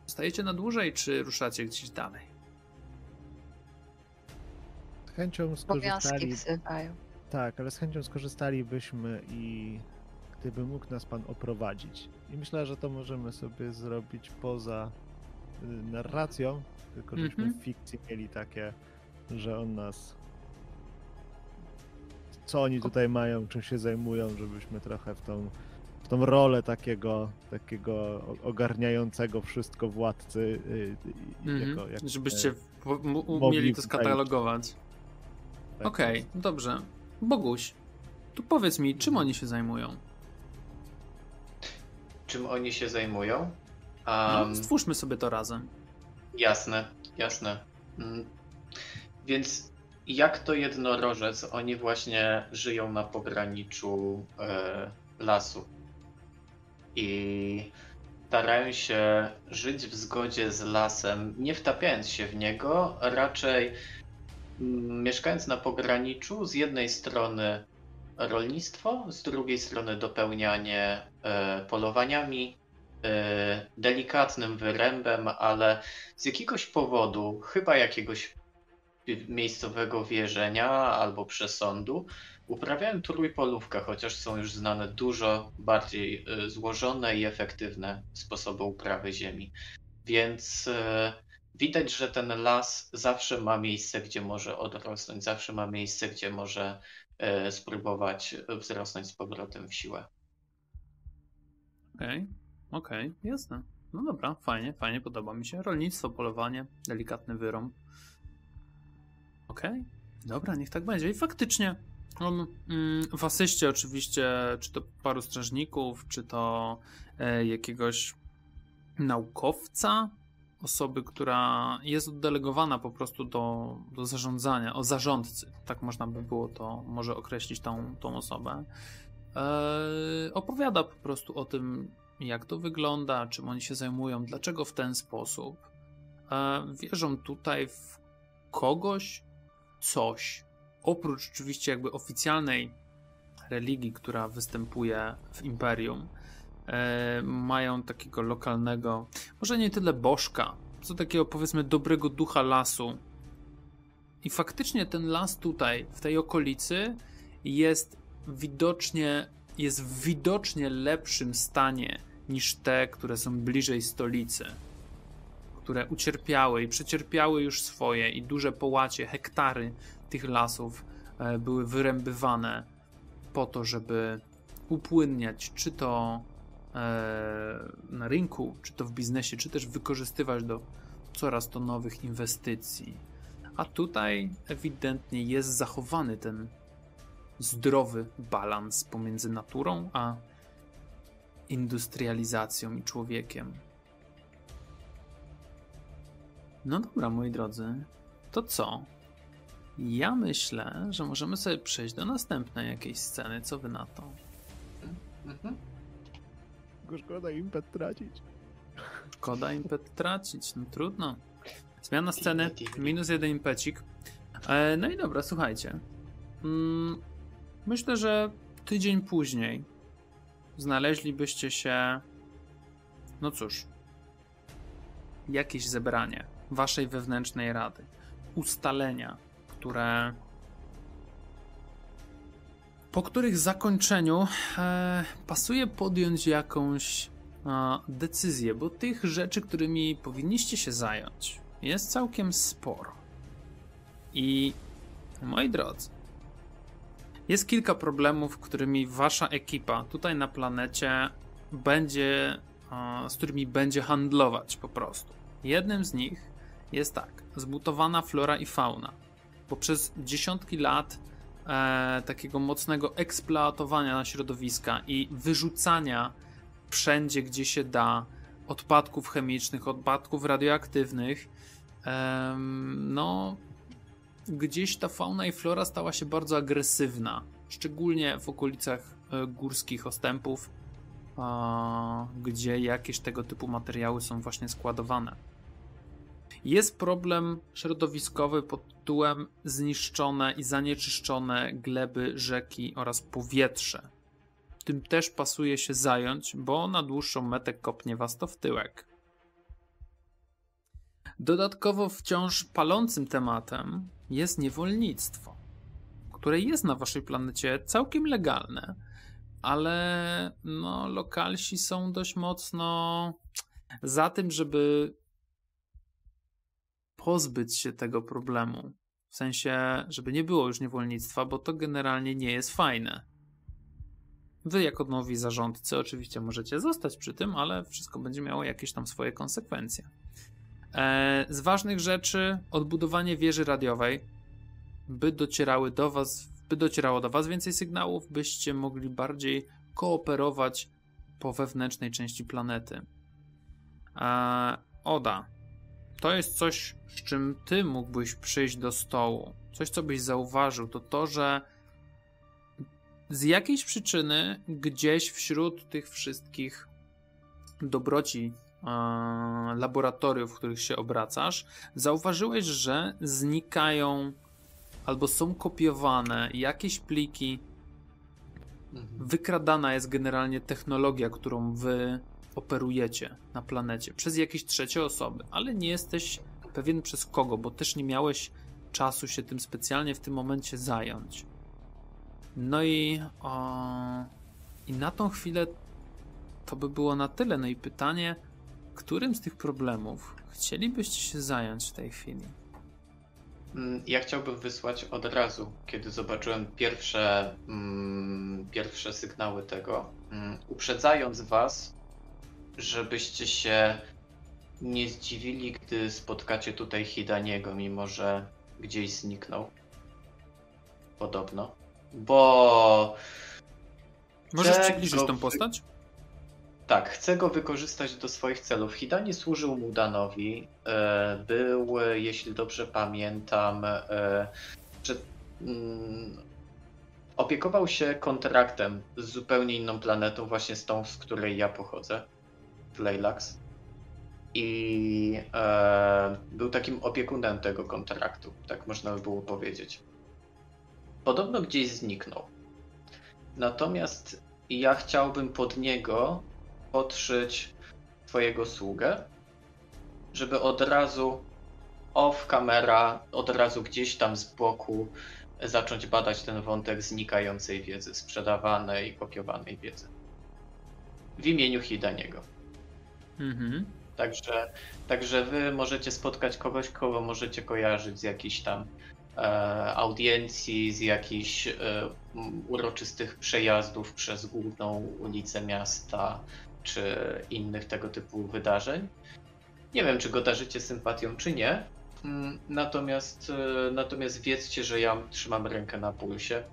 Zostajecie na dłużej, czy ruszacie gdzieś dalej? Z chęcią skorzystali. Tak, ale z chęcią skorzystalibyśmy i gdyby mógł nas pan oprowadzić. I myślę, że to możemy sobie zrobić poza y, narracją, tylko żeśmy mm -hmm. w fikcji mieli takie, że on nas co oni tutaj mają, czym się zajmują, żebyśmy trochę w tą tą rolę takiego, takiego ogarniającego wszystko władcy. Mm -hmm. jako, jak, Żebyście umieli to skatalogować. Tak Okej, okay, dobrze. Boguś, tu powiedz mi, czym oni się zajmują? Czym oni się zajmują? Um, no, stwórzmy sobie to razem. Jasne, jasne. Mm. Więc jak to jednorożec, oni właśnie żyją na pograniczu e, lasu i starają się żyć w zgodzie z lasem, nie wtapiając się w niego, raczej mm, mieszkając na pograniczu, z jednej strony rolnictwo, z drugiej strony dopełnianie e, polowaniami, e, delikatnym wyrębem, ale z jakiegoś powodu, chyba jakiegoś miejscowego wierzenia albo przesądu, uprawiają trójpolówkę, chociaż są już znane dużo bardziej e, złożone i efektywne sposoby uprawy ziemi. Więc widać, że ten las zawsze ma miejsce, gdzie może odrosnąć, zawsze ma miejsce, gdzie może E, spróbować wzrosnąć z powrotem w siłę. Okej, okay, okej, okay, jasne. No dobra, fajnie, fajnie, podoba mi się. Rolnictwo, polowanie, delikatny wyrąb. Okej, okay, dobra, niech tak będzie. I faktycznie on mm, w asyście oczywiście, czy to paru strażników, czy to e, jakiegoś naukowca, osoby, która jest oddelegowana po prostu do, do zarządzania, o zarządcy, tak można by było to może określić tą, tą osobę, e, opowiada po prostu o tym, jak to wygląda, czym oni się zajmują, dlaczego w ten sposób. E, wierzą tutaj w kogoś, coś, oprócz oczywiście jakby oficjalnej religii, która występuje w imperium, e, mają takiego lokalnego, może nie tyle bożka, co takiego powiedzmy dobrego ducha lasu. I faktycznie ten las tutaj, w tej okolicy, jest widocznie, jest w widocznie lepszym stanie niż te, które są bliżej stolicy. Które ucierpiały i przecierpiały już swoje, i duże połacie, hektary tych lasów e, były wyrębywane po to, żeby upłynniać czy to E, na rynku, czy to w biznesie, czy też wykorzystywać do coraz to nowych inwestycji. A tutaj ewidentnie jest zachowany ten zdrowy balans pomiędzy naturą a industrializacją i człowiekiem. No dobra, moi drodzy, to co? Ja myślę, że możemy sobie przejść do następnej jakiejś sceny. Co wy na to? Mhm tylko szkoda impet tracić. Szkoda impet tracić, no trudno. Zmiana sceny, minus jeden impecik. E, no i dobra, słuchajcie. Mm, myślę, że tydzień później znaleźlibyście się. No cóż, jakieś zebranie waszej wewnętrznej rady, ustalenia, które po których zakończeniu e, pasuje podjąć jakąś e, decyzję, bo tych rzeczy, którymi powinniście się zająć, jest całkiem sporo. I moi drodzy, jest kilka problemów, którymi wasza ekipa tutaj na planecie będzie, e, z którymi będzie handlować po prostu. Jednym z nich jest tak, zbudowana flora i fauna, bo przez dziesiątki lat e, takiego mocnego eksploatowania środowiska i wyrzucania wszędzie, gdzie się da, odpadków chemicznych, odpadków radioaktywnych, e, no, gdzieś ta fauna i flora stała się bardzo agresywna, szczególnie w okolicach e, górskich ostępów, gdzie jakieś tego typu materiały są właśnie składowane. Jest problem środowiskowy pod tytułem zniszczone i zanieczyszczone gleby, rzeki oraz powietrze. Tym też pasuje się zająć, bo na dłuższą metę kopnie was to w tyłek. Dodatkowo wciąż palącym tematem jest niewolnictwo, które jest na waszej planecie całkiem legalne, ale no, lokalsi są dość mocno za tym, żeby pozbyć się tego problemu. W sensie, żeby nie było już niewolnictwa, bo to generalnie nie jest fajne. Wy, jako nowi zarządcy, oczywiście możecie zostać przy tym, ale wszystko będzie miało jakieś tam swoje konsekwencje. E, z ważnych rzeczy odbudowanie wieży radiowej, by docierały do was, by docierało do was więcej sygnałów, byście mogli bardziej kooperować po wewnętrznej części planety. E, Oda, to jest coś, z czym ty mógłbyś przyjść do stołu. Coś, co byś zauważył, to to, że z jakiejś przyczyny gdzieś wśród tych wszystkich dobroci e, laboratoriów, w których się obracasz, zauważyłeś, że znikają albo są kopiowane jakieś pliki. Mhm. Wykradana jest generalnie technologia, którą wy operujecie na planecie przez jakieś trzecie osoby, ale nie jesteś pewien przez kogo, bo też nie miałeś czasu się tym specjalnie w tym momencie zająć. No i, o, i na tą chwilę to by było na tyle. No i pytanie, którym z tych problemów chcielibyście się zająć w tej chwili? Mm, Ja chciałbym wysłać od razu, kiedy zobaczyłem pierwsze, mm, pierwsze sygnały tego, mm, uprzedzając Was, żebyście się nie zdziwili, gdy spotkacie tutaj Hidaniego, mimo że gdzieś zniknął. Podobno. Bo Możesz przybliżyć tą wy- postać? Tak, chcę go wykorzystać do swoich celów. Hidani służył Mudanowi. E, był, e, jeśli dobrze pamiętam, e, że mm, opiekował się kontraktem z zupełnie inną planetą, właśnie z tą, z której ja pochodzę, w Leilax. I e, był takim opiekunem tego kontraktu, tak można by było powiedzieć. Podobno gdzieś zniknął. Natomiast ja chciałbym pod niego podszyć twojego sługę, żeby od razu off kamera, od razu gdzieś tam z boku zacząć badać ten wątek znikającej wiedzy, sprzedawanej i kopiowanej wiedzy. W imieniu Hidaniego. Mhm. Także, także wy możecie spotkać kogoś, kogo możecie kojarzyć z jakichś tam e, audiencji, z jakichś e, uroczystych przejazdów przez główną ulicę miasta, czy innych tego typu wydarzeń. Nie wiem, czy go darzycie sympatią, czy nie. Mm, Natomiast, e, natomiast wiedzcie, że ja trzymam rękę na pulsie.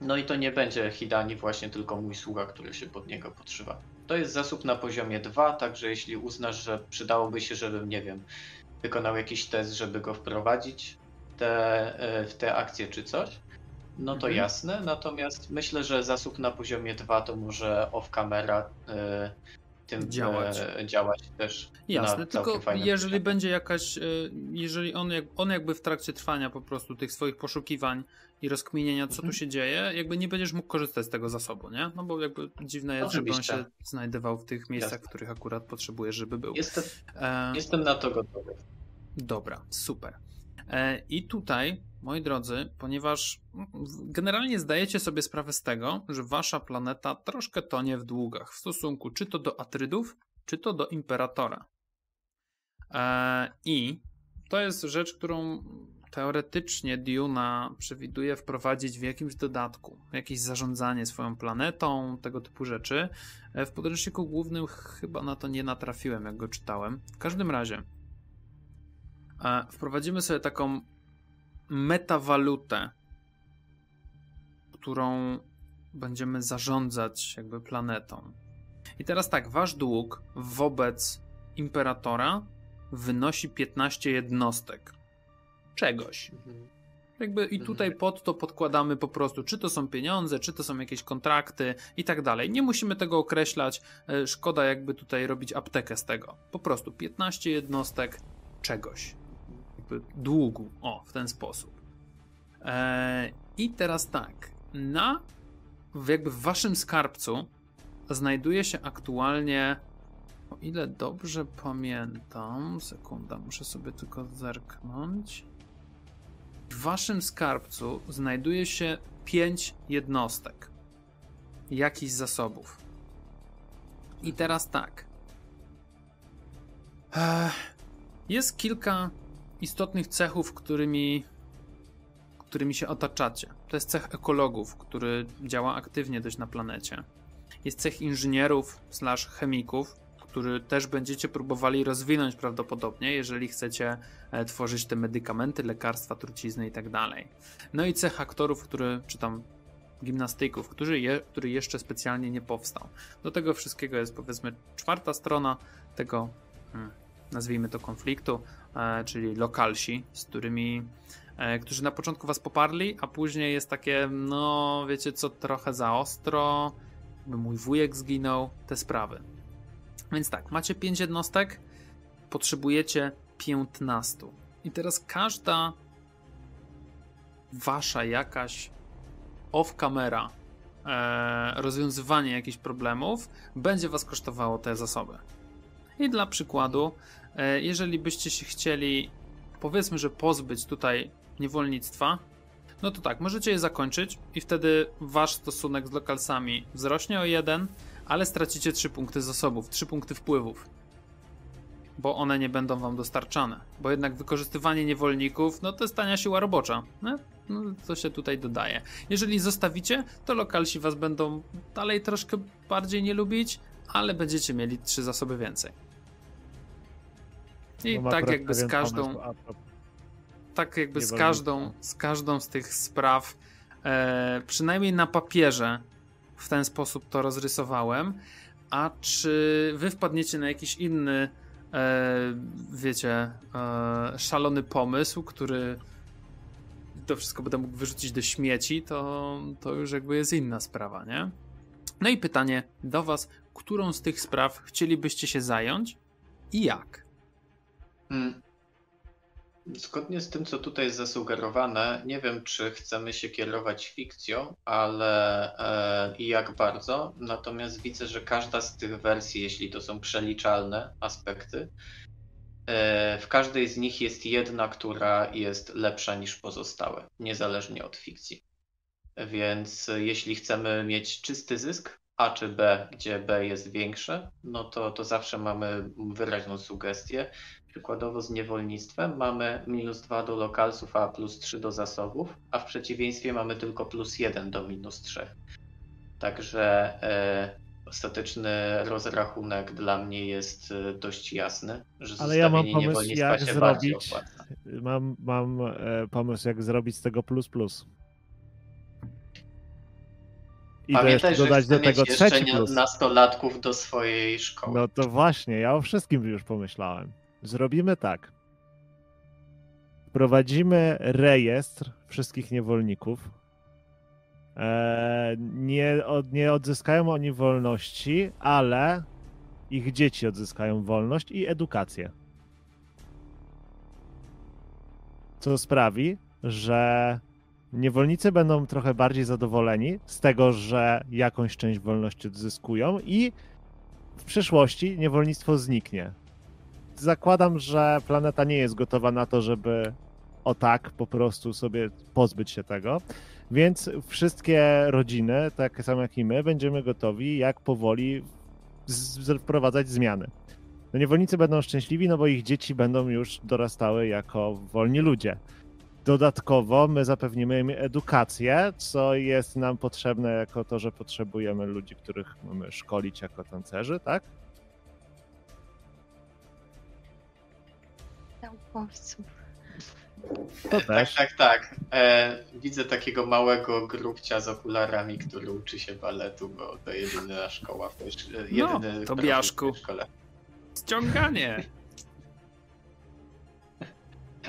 No i to nie będzie Hidani właśnie, tylko mój sługa, który się pod niego podszywa. To jest zasób na poziomie 2, także jeśli uznasz, że przydałoby się, żebym, nie wiem, wykonał jakiś test, żeby go wprowadzić w te, e, w te akcje czy coś, no to Mhm. jasne. Natomiast myślę, że zasób na poziomie 2 to może off-camera e, tym Działać. e, działać też. Jasne, tylko jeżeli poziomie. będzie jakaś, y, jeżeli on, on jakby w trakcie trwania po prostu tych swoich poszukiwań i rozkminienia, co Mhm. tu się dzieje, jakby nie będziesz mógł korzystać z tego zasobu, nie? No bo jakby dziwne jest, żeby on Oczywiście. się znajdował w tych miejscach, Jasne. w których akurat potrzebujesz, żeby był. Jestem, E, jestem na to gotowy. Dobra, super. E, I tutaj, moi drodzy, ponieważ w- generalnie zdajecie sobie sprawę z tego, że wasza planeta troszkę tonie w długach w stosunku czy to do Atrydów, czy to do Imperatora. E, I to jest rzecz, którą teoretycznie Duna przewiduje wprowadzić w jakimś dodatku, jakieś zarządzanie swoją planetą, tego typu rzeczy. E, W podręczniku głównym chyba na to nie natrafiłem, jak go czytałem. W każdym razie, wprowadzimy sobie taką metawalutę, którą będziemy zarządzać jakby planetą. I teraz tak, wasz dług wobec imperatora wynosi 15 jednostek czegoś. Mhm. Jakby i tutaj pod to podkładamy po prostu, czy to są pieniądze, czy to są jakieś kontrakty i tak dalej. Nie musimy tego określać. e, Szkoda jakby tutaj robić aptekę z tego. Po prostu 15 jednostek czegoś. Jakby długu. O, w ten sposób. E, I teraz tak. Na jakby w waszym skarbcu znajduje się aktualnie o ile dobrze pamiętam, sekunda, muszę sobie tylko zerknąć. W waszym skarbcu znajduje się pięć jednostek. Jakichś zasobów. I teraz tak. Ech, Jest kilka istotnych cechów, którymi, którymi się otaczacie. To jest cech ekologów, który działa aktywnie dość na planecie. Jest cech inżynierów slash chemików, który też będziecie próbowali rozwinąć prawdopodobnie, jeżeli chcecie e, tworzyć te medykamenty, lekarstwa, trucizny i tak. No i cech aktorów, który, czy tam gimnastyków, który, je, który jeszcze specjalnie nie powstał. Do tego wszystkiego jest powiedzmy czwarta strona tego, hmm, nazwijmy to konfliktu, e, czyli lokalsi, z którymi, e, którzy na początku was poparli, a później jest takie, no wiecie co, trochę za ostro, mój wujek zginął, te sprawy. Więc tak, macie 5 jednostek, potrzebujecie 15. I teraz każda wasza jakaś off-camera e, rozwiązywanie jakichś problemów będzie was kosztowało te zasoby. I dla przykładu, jeżeli byście się chcieli, powiedzmy, że pozbyć tutaj niewolnictwa, no to tak, możecie je zakończyć i wtedy wasz stosunek z lokalsami wzrośnie o jeden, ale stracicie 3 punkty zasobów, 3 punkty wpływów. Bo one nie będą wam dostarczane. Bo jednak wykorzystywanie niewolników, no to jest tania siła robocza. No, no to się tutaj dodaje. Jeżeli zostawicie, to lokalsi was będą dalej troszkę bardziej nie lubić, ale będziecie mieli 3 zasoby więcej. I tak akurat jakby z każdą pomysł, tak jakby z każdą, z każdą z tych spraw, e, przynajmniej na papierze w ten sposób to rozrysowałem. A czy wy wpadniecie na jakiś inny, e, wiecie, e, szalony pomysł, który to wszystko będę mógł wyrzucić do śmieci, to, to już jakby jest inna sprawa, nie? No i pytanie do was, którą z tych spraw chcielibyście się zająć i jak? Hmm. Zgodnie z tym, co tutaj jest zasugerowane, nie wiem, czy chcemy się kierować fikcją, ale e, i jak bardzo. Natomiast widzę, że każda z tych wersji, jeśli to są przeliczalne aspekty, e, w każdej z nich jest jedna, która jest lepsza niż pozostałe, niezależnie od fikcji. Więc e, jeśli chcemy mieć czysty zysk, A czy B, gdzie B jest większe, no to, to zawsze mamy wyraźną sugestię. Przykładowo z niewolnictwem mamy minus 2 do lokalsów, a plus 3 do zasobów, a w przeciwieństwie mamy tylko plus 1 do minus 3. Także e, ostateczny rozrachunek dla mnie jest e, dość jasny, że Ale ja mam pomysł, niewolnictwa jak zrobić. Mam, mam e, pomysł, jak zrobić z tego plus plus. I Pamiętaj, dodać do tego trzeci plus. nastolatków do swojej szkoły. No to właśnie, ja o wszystkim już pomyślałem. Zrobimy tak. Wprowadzimy rejestr wszystkich niewolników. E, nie, od, nie odzyskają oni wolności, ale ich dzieci odzyskają wolność i edukację. Co sprawi, że niewolnicy będą trochę bardziej zadowoleni z tego, że jakąś część wolności odzyskują i w przyszłości niewolnictwo zniknie. Zakładam, że planeta nie jest gotowa na to, żeby o tak po prostu sobie pozbyć się tego. Więc wszystkie rodziny, tak samo jak i my, będziemy gotowi, jak powoli wprowadzać zmiany. No niewolnicy będą szczęśliwi, no bo ich dzieci będą już dorastały jako wolni ludzie. Dodatkowo my zapewnimy im edukację, co jest nam potrzebne jako to, że potrzebujemy ludzi, których mamy szkolić jako tancerzy, tak? Naukowców. To Tak, też. tak, tak. E, widzę takiego małego grubcia z okularami, który uczy się baletu, bo to jedyna szkoła w tej szkole. W Tobiaszku. tej szkole. Ściąganie! [LAUGHS]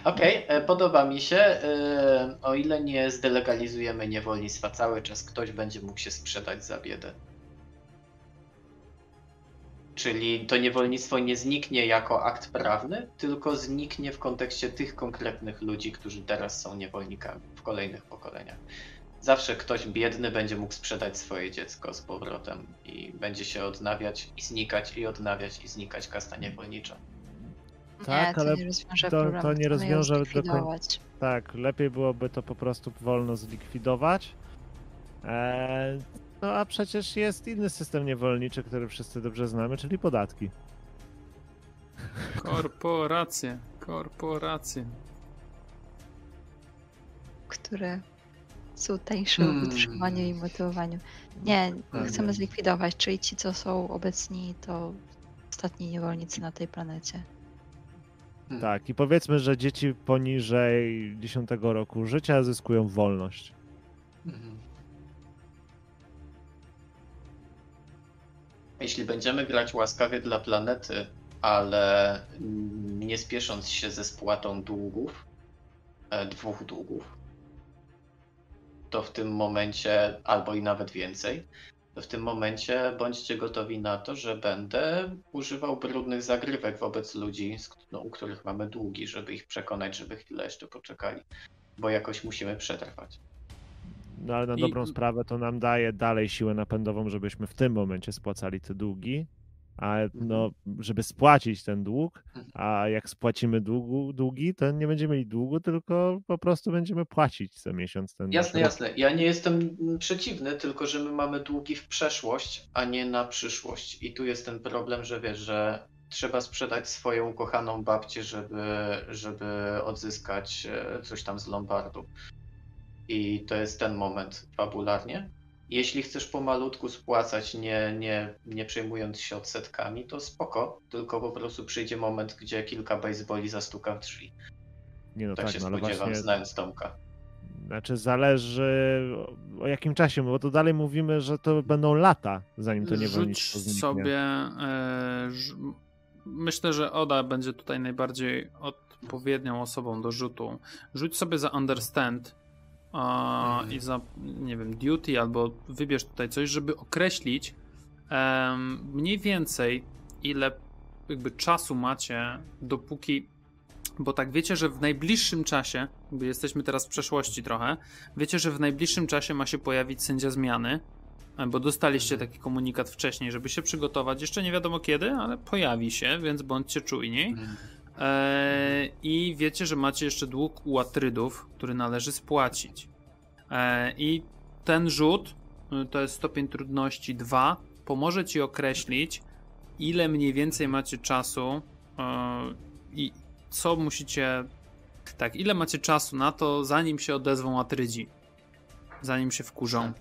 Okej, e, podoba mi się. E, o ile nie zdelegalizujemy niewolnictwa cały czas, ktoś będzie mógł się sprzedać za biedę. Czyli to niewolnictwo nie zniknie jako akt prawny, tylko zniknie w kontekście tych konkretnych ludzi, którzy teraz są niewolnikami w kolejnych pokoleniach. Zawsze ktoś biedny będzie mógł sprzedać swoje dziecko z powrotem i będzie się odnawiać i znikać i odnawiać i znikać kasta niewolnicza. Tak, nie, to ale nie rozwiąże to- to problemu. nie rozwiąże. Tak, lepiej byłoby to po prostu wolno zlikwidować. Eee, no a przecież jest inny system niewolniczy, który wszyscy dobrze znamy, czyli podatki. Korporacje, korporacje. które są tańsze w Hmm. utrzymaniu i motywowaniu. Nie, Tak. chcemy zlikwidować, czyli ci, co są obecni, to ostatni niewolnicy na tej planecie. Hmm. Tak, i powiedzmy, że dzieci poniżej 10 roku życia zyskują wolność. Mhm. Jeśli będziemy grać łaskawie dla planety, ale nie spiesząc się ze spłatą długów, e, dwóch długów, to w tym momencie, albo i nawet więcej, to w tym momencie bądźcie gotowi na to, że będę używał brudnych zagrywek wobec ludzi, no, u których mamy długi, żeby ich przekonać, żeby chwilę jeszcze poczekali, bo jakoś musimy przetrwać. No ale na I- dobrą sprawę to nam daje dalej siłę napędową, żebyśmy w tym momencie spłacali te długi, a no, żeby spłacić ten dług, Mhm. a jak spłacimy długu, długi, to nie będziemy mieli długu, tylko po prostu będziemy płacić co miesiąc ten Jasne, nasz jasne. Ja nie jestem przeciwny, tylko że my mamy długi w przeszłość, a nie na przyszłość. I tu jest ten problem, że wiesz, że trzeba sprzedać swoją ukochaną babcię, żeby, żeby odzyskać e, coś tam z Lombardu. I to jest ten moment fabularnie. Jeśli chcesz pomalutku spłacać, nie, nie, nie przejmując się odsetkami, to spoko, tylko po prostu przyjdzie moment, gdzie kilka baseballi zastuka w drzwi. Nie no tak, tak, się no ale spodziewam, właśnie, znając Tomka. znaczy zależy o- jakim czasie, bo to dalej mówimy, że to będą lata, zanim to Rzuć niewolnictwo zniknie. sobie. E, ż, myślę, że Oda będzie tutaj najbardziej odpowiednią osobą do rzutu. Rzuć sobie za understand a, Mhm. i za, nie wiem, duty, albo wybierz tutaj coś, żeby określić em, mniej więcej ile jakby czasu macie, dopóki. Bo tak wiecie, że w najbliższym czasie, jakby jesteśmy teraz w przeszłości trochę, wiecie, że w najbliższym czasie ma się pojawić sędzia zmiany, e, bo dostaliście taki komunikat wcześniej, żeby się przygotować. Jeszcze nie wiadomo kiedy, ale pojawi się, więc bądźcie czujni. E, I wiecie, że macie jeszcze dług u Atrydów, który należy spłacić. E, I ten rzut, y, to jest stopień trudności 2, pomoże ci określić, ile mniej więcej macie czasu e, i co musicie. Tak, ile macie czasu na to, zanim się odezwą Atrydzi. Zanim się wkurzą,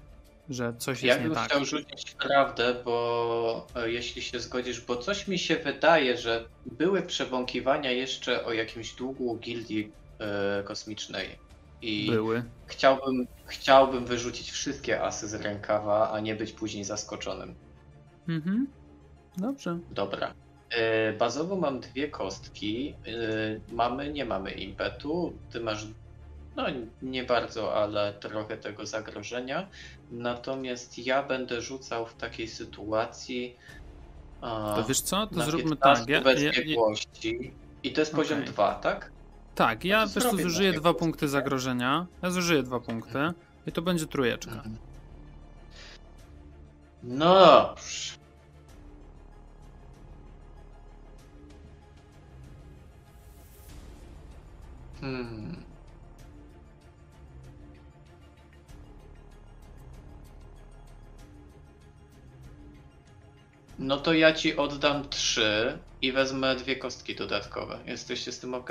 że coś Ja jest nie bym tak. chciał rzucić prawdę, bo e, jeśli się zgodzisz, bo coś mi się wydaje, że były przebąkiwania jeszcze o jakimś długu gildii e, kosmicznej. I Były. chciałbym, chciałbym wyrzucić wszystkie asy z rękawa, a nie być później zaskoczonym. Mhm. Dobrze. Dobra. E, Bazowo mam dwie kostki. Mamy, nie mamy impetu. Ty masz, no nie bardzo, ale trochę tego zagrożenia. Natomiast ja będę rzucał w takiej sytuacji. a, To wiesz co? To zróbmy 15 tak. Ja, ja. I to jest poziom Okej. 2, tak? tak, ja zrobię zużyję dwa punkty tak? zagrożenia. Ja zużyję dwa punkty. I to będzie trójeczka. Mhm. No dobrze. Hmm. No to ja ci oddam trzy i wezmę dwie kostki dodatkowe. Jesteście z tym ok?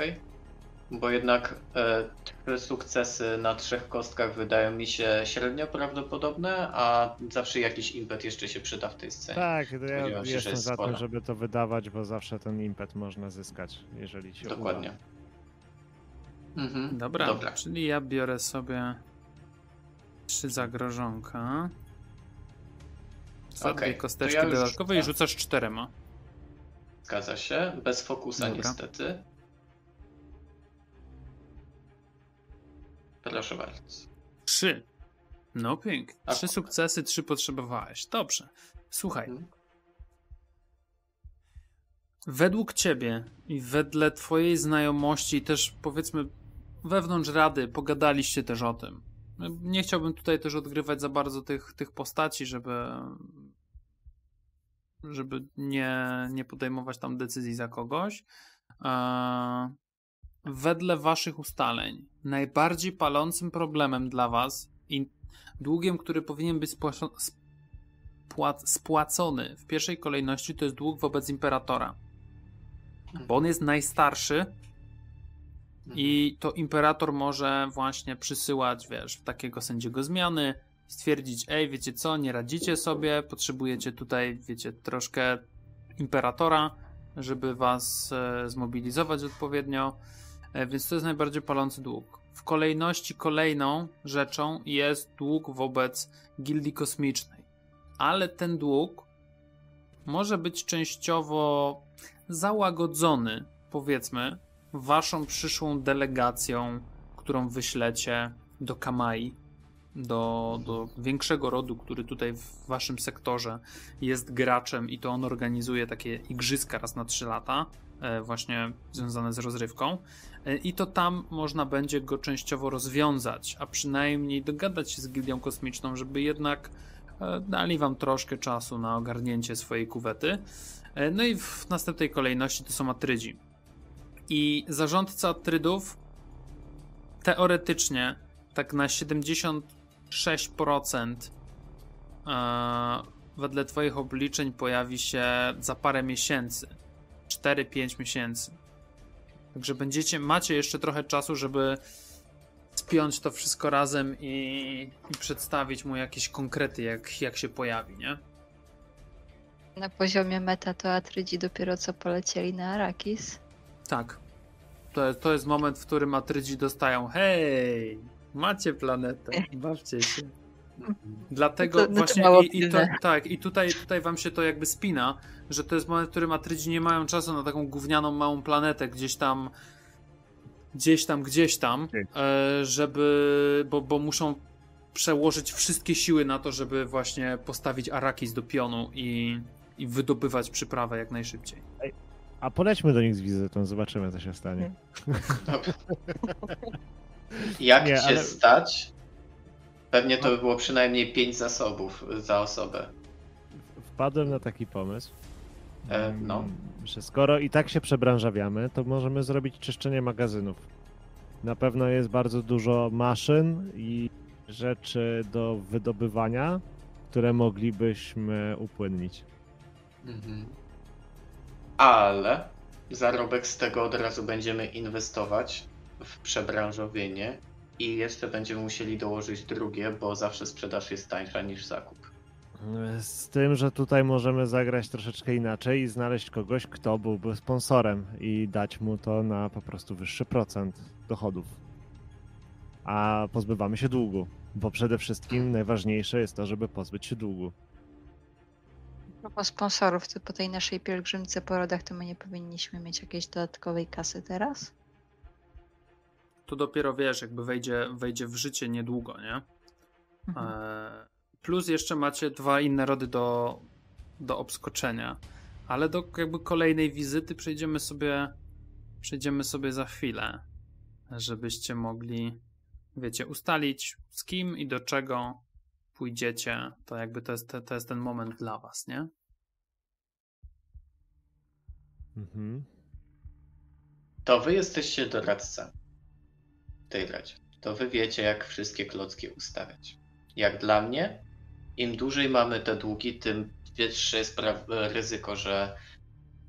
Bo jednak e, trzy sukcesy na trzech kostkach wydają mi się średnio prawdopodobne, a zawsze jakiś impet jeszcze się przyda w tej scenie. Tak, to ja Spodziewam się, że jestem jest za tym, żeby to wydawać, bo zawsze ten impet można zyskać, jeżeli się Dokładnie. uda. Mhm. Dobra, Dobra. czyli ja biorę sobie trzy zagrożonka. Za Okej, dwie kosteczki ja już dodatkowe i rzucasz czterema. Zgadza się. Bez fokusa Dobra. niestety. Proszę bardzo. Trzy. No pięknie. A- Trzy sukcesy, trzy potrzebowałeś. Dobrze. Słuchaj, Mhm. według ciebie i wedle twojej znajomości, też powiedzmy wewnątrz rady, pogadaliście też o tym. Nie chciałbym tutaj też odgrywać za bardzo tych, tych postaci, żeby żeby nie, nie podejmować tam decyzji za kogoś. Eee, wedle waszych ustaleń, najbardziej palącym problemem dla was i długiem, który powinien być spłaco- spła- spłacony w pierwszej kolejności, to jest dług wobec imperatora. Bo on jest najstarszy i to imperator może właśnie przysyłać, wiesz, takiego sędziego zmiany, stwierdzić, ej, wiecie co, nie radzicie sobie, potrzebujecie tutaj, wiecie, troszkę imperatora, żeby was e, zmobilizować odpowiednio, e, więc to jest najbardziej palący dług. W kolejności kolejną rzeczą jest dług wobec gildii kosmicznej, ale ten dług może być częściowo załagodzony, powiedzmy, waszą przyszłą delegacją, którą wyślecie do Kamai. Do, do większego rodu, który tutaj w waszym sektorze jest graczem i to on organizuje takie igrzyska raz na 3 lata, e, właśnie związane z rozrywką. E, I to tam można będzie go częściowo rozwiązać, a przynajmniej dogadać się z Gildią Kosmiczną, żeby jednak e, dali wam troszkę czasu na ogarnięcie swojej kuwety. No i w następnej kolejności to są Atrydzi. I zarządca Atrydów teoretycznie tak na 76% wedle Twoich obliczeń pojawi się za parę miesięcy. 4-5 miesięcy. Także będziecie, macie jeszcze trochę czasu, żeby spiąć to wszystko razem i, i przedstawić mu jakieś konkrety, jak, jak się pojawi, nie? Na poziomie meta to Atrydzi dopiero co polecieli na Arakis. Tak. To, to jest moment, w którym Atrydzi dostają hej, macie planetę, bawcie się. Dlatego to- to właśnie i, i to, tak, i tutaj, tutaj wam się to jakby spina, że to jest moment, w którym Atrydzi nie mają czasu na taką gównianą małą planetę gdzieś tam gdzieś tam, gdzieś tam, e, żeby, bo, bo muszą przełożyć wszystkie siły na to, żeby właśnie postawić Arakis do pionu i, i wydobywać przyprawę jak najszybciej. A polećmy do nich z wizytą, zobaczymy, co się stanie. [LAUGHS] Jak Nie, cię ale- stać? Pewnie to by było przynajmniej 5 zasobów za osobę. Wpadłem na taki pomysł, E, no. że skoro i tak się przebranżawiamy, to możemy zrobić czyszczenie magazynów. Na pewno jest bardzo dużo maszyn i rzeczy do wydobywania, które moglibyśmy upłynnić. Mhm. Ale zarobek z tego od razu będziemy inwestować w przebranżowienie i jeszcze będziemy musieli dołożyć drugie, bo zawsze sprzedaż jest tańsza niż zakup. Z tym, że tutaj możemy zagrać troszeczkę inaczej i znaleźć kogoś, kto byłby sponsorem i dać mu to na po prostu wyższy procent dochodów. A pozbywamy się długu, bo przede wszystkim najważniejsze jest to, żeby pozbyć się długu. propos sponsorów, to po tej naszej pielgrzymce po rodach, to my nie powinniśmy mieć jakiejś dodatkowej kasy teraz? To dopiero wiesz, jakby wejdzie, wejdzie w życie niedługo, nie? Mhm. E, Plus jeszcze macie dwa inne rody do, do obskoczenia. Ale do jakby kolejnej wizyty przejdziemy sobie przejdziemy sobie za chwilę, żebyście mogli wiecie, ustalić z kim i do czego pójdziecie. To jakby to jest, to jest ten moment dla was, nie? Mhm. To wy jesteście doradca w tej radzie. To wy wiecie, jak wszystkie klocki ustawiać. Jak dla mnie, im dłużej mamy te długi, tym większe jest ryzyko, że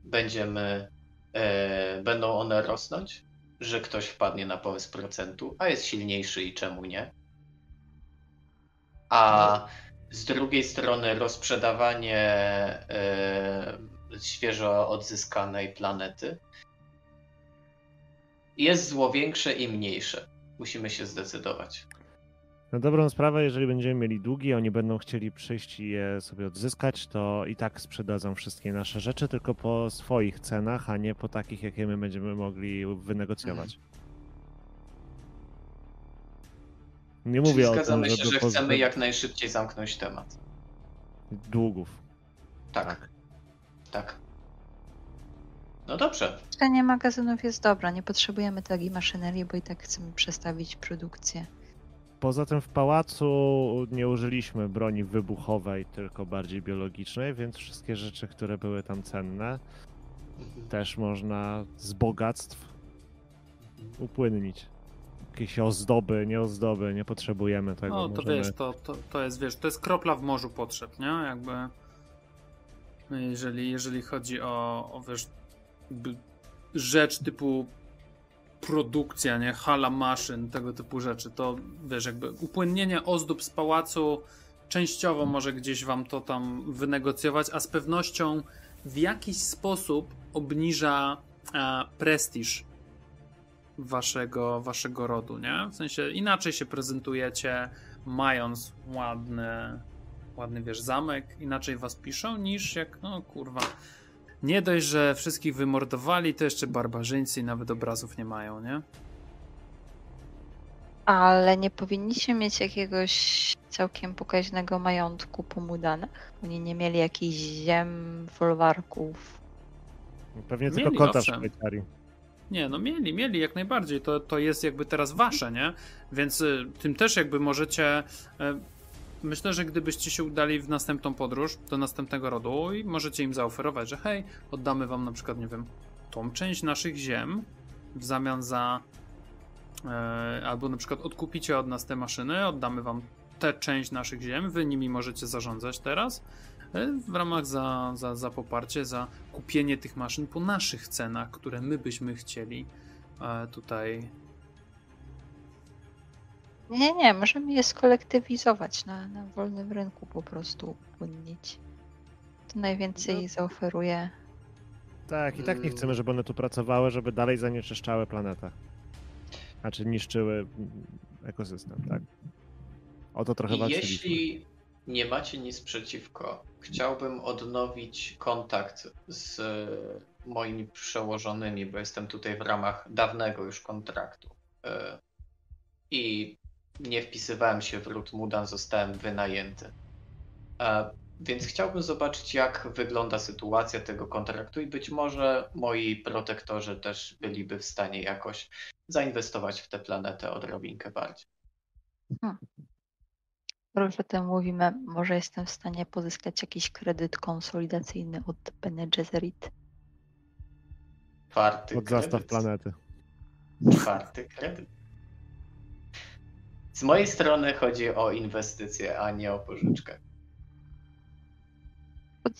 będziemy, e, będą one rosnąć, że ktoś wpadnie na pomysł procentu, a jest silniejszy i czemu nie. A z drugiej strony rozprzedawanie e, świeżo odzyskanej planety jest zło większe i mniejsze. Musimy się zdecydować. Na dobrą sprawę, jeżeli będziemy mieli długi, oni będą chcieli przyjść i je sobie odzyskać, to i tak sprzedadzą wszystkie nasze rzeczy, tylko po swoich cenach, a nie po takich, jakie my będziemy mogli wynegocjować. Nie Czyli mówię o zgadzamy tym, się, że chcemy jak najszybciej zamknąć temat. długów. Tak, Tak. tak. No dobrze. Czyszczenie magazynów jest dobre, nie potrzebujemy takiej maszynerii, bo i tak chcemy przestawić produkcję. Poza tym w pałacu nie użyliśmy broni wybuchowej, tylko bardziej biologicznej, więc wszystkie rzeczy, które były tam cenne, też można z bogactw upłynnić. Jakieś ozdoby, nie ozdoby, nie potrzebujemy tego. No to możemy... wiesz, to, to, to jest, wiesz, to jest kropla w morzu potrzeb, nie? Jakby jeżeli, jeżeli chodzi o, o wiesz, rzecz typu produkcja, nie? Hala maszyn, tego typu rzeczy, to wiesz, jakby upłynnienie ozdób z pałacu częściowo może gdzieś wam to tam wynegocjować, a z pewnością w jakiś sposób obniża e, prestiż waszego, waszego rodu, nie? W sensie inaczej się prezentujecie, mając ładny, ładny, wiesz, zamek, inaczej was piszą, niż jak, no kurwa, nie dość, że wszystkich wymordowali, to jeszcze barbarzyńcy i nawet obrazów nie mają, nie? Ale nie powinniśmy mieć jakiegoś całkiem pokaźnego majątku po Mudanach? Oni nie mieli jakichś ziem, folwarków. Pewnie tylko Mieli, konta w owszem. Szwajcarii. Nie, no mieli, mieli jak najbardziej. To, to jest jakby teraz wasze, nie? Więc y, tym też jakby możecie. Y, myślę, że gdybyście się udali w następną podróż do następnego rodu i możecie im zaoferować, że hej, oddamy wam na przykład, nie wiem, tą część naszych ziem w zamian za. y, albo na przykład odkupicie od nas te maszyny, oddamy wam tę część naszych ziem, wy nimi możecie zarządzać teraz. y, W ramach za, za, za poparcie, za kupienie tych maszyn po naszych cenach, które my byśmy chcieli e, tutaj. Nie, nie, możemy je skolektywizować na, na wolnym rynku po prostu upłynnić. To najwięcej No. zaoferuje. Tak, i tak nie chcemy, żeby one tu pracowały, żeby dalej zanieczyszczały planetę. Znaczy niszczyły ekosystem, tak? O to trochę I walczyliśmy. jeśli nie macie nic przeciwko, chciałbym odnowić kontakt z moimi przełożonymi, bo jestem tutaj w ramach dawnego już kontraktu. E, I nie wpisywałem się w ród Mudan, zostałem wynajęty. E, Więc chciałbym zobaczyć, jak wygląda sytuacja tego kontraktu i być może moi protektorzy też byliby w stanie jakoś zainwestować w tę planetę odrobinkę bardziej. Skoro już o tym mówimy, może jestem w stanie pozyskać jakiś kredyt konsolidacyjny od Bene Gesserit. Czwarty Od zastaw planety. Czwarty kredyt. Z mojej strony chodzi o inwestycje, a nie o pożyczkę.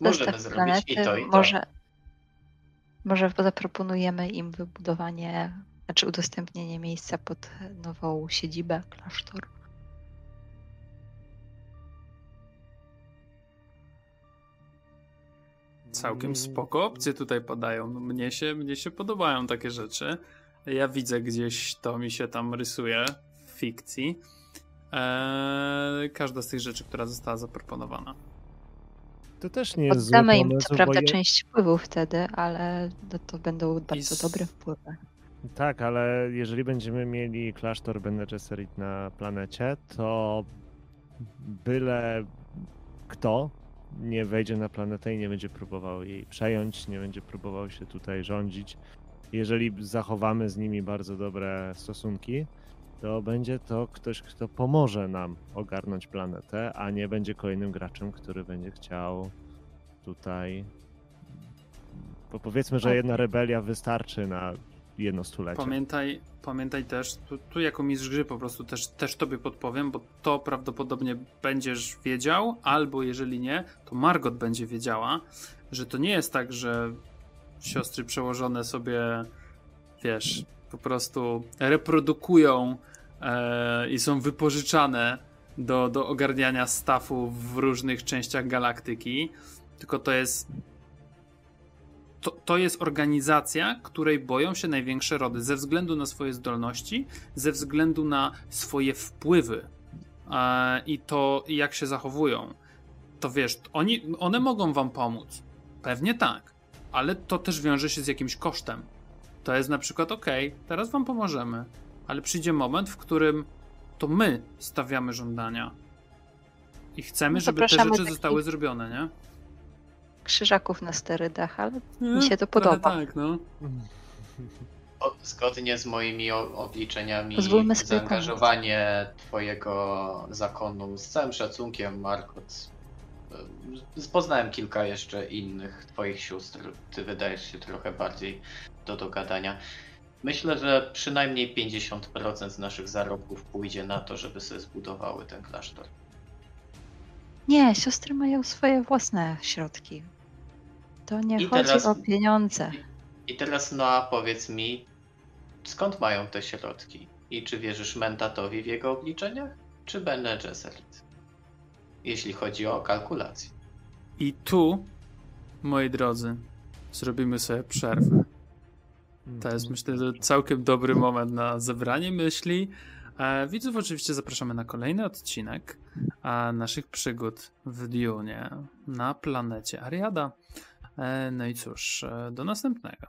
Możemy zestaw zrobić i to, i to. Może, może zaproponujemy im wybudowanie, znaczy udostępnienie miejsca pod nową siedzibę klasztor. Całkiem spoko opcje tutaj padają. Mnie, się, mnie się podobają takie rzeczy. Ja widzę gdzieś to mi się tam rysuje fikcji. Eee, każda z tych rzeczy, która została zaproponowana. To też nie jest zły Oddamy im co prawda je... część wpływów wtedy, ale no to będą bardzo s- dobre wpływy. Tak, ale jeżeli będziemy mieli klasztor Bene Gesserit na planecie, to byle kto nie wejdzie na planetę i nie będzie próbował jej przejąć, nie będzie próbował się tutaj rządzić. Jeżeli zachowamy z nimi bardzo dobre stosunki, to będzie to ktoś, kto pomoże nam ogarnąć planetę, a nie będzie kolejnym graczem, który będzie chciał tutaj. Bo powiedzmy, że jedna rebelia wystarczy na jedno stulecie. Pamiętaj, pamiętaj też, tu, tu jako mistrz gry po prostu też, też tobie podpowiem, bo to prawdopodobnie będziesz wiedział, albo jeżeli nie, to Margot będzie wiedziała, że to nie jest tak, że siostry przełożone sobie, wiesz, po prostu reprodukują e, i są wypożyczane do, do ogarniania stafu w różnych częściach galaktyki, tylko to jest to, to jest organizacja, której boją się największe rody ze względu na swoje zdolności, ze względu na swoje wpływy e, i to, jak się zachowują. To wiesz, oni, one mogą wam pomóc. Pewnie tak, ale to też wiąże się z jakimś kosztem. To jest na przykład, ok, teraz wam pomożemy, ale przyjdzie moment, w którym to my stawiamy żądania. I chcemy, No, żeby te rzeczy zostały zrobione, nie? Krzyżaków na sterydach, ale Mi się to podoba. Tak, no. O- Zgodnie z moimi obliczeniami, Pozwólmy sobie zaangażowanie Twojego zakonu z całym szacunkiem, Markot. Poznałem kilka jeszcze innych Twoich sióstr. Ty wydajesz się trochę bardziej do dogadania. Myślę, że przynajmniej 50% z naszych zarobków pójdzie na to, żeby sobie zbudowały ten klasztor. nie, siostry mają swoje własne środki. To nie I chodzi teraz- o pieniądze. I teraz, no a powiedz mi, skąd mają te środki? I czy wierzysz Mentatowi w jego obliczeniach, czy Bene Gesserit? Jeśli chodzi o kalkulację. I tu, moi drodzy, zrobimy sobie przerwę. To jest, myślę, że całkiem dobry moment na zebranie myśli. E, widzów oczywiście zapraszamy na kolejny odcinek e, naszych przygód w Dune na planecie Ariada. E, no i cóż, do następnego.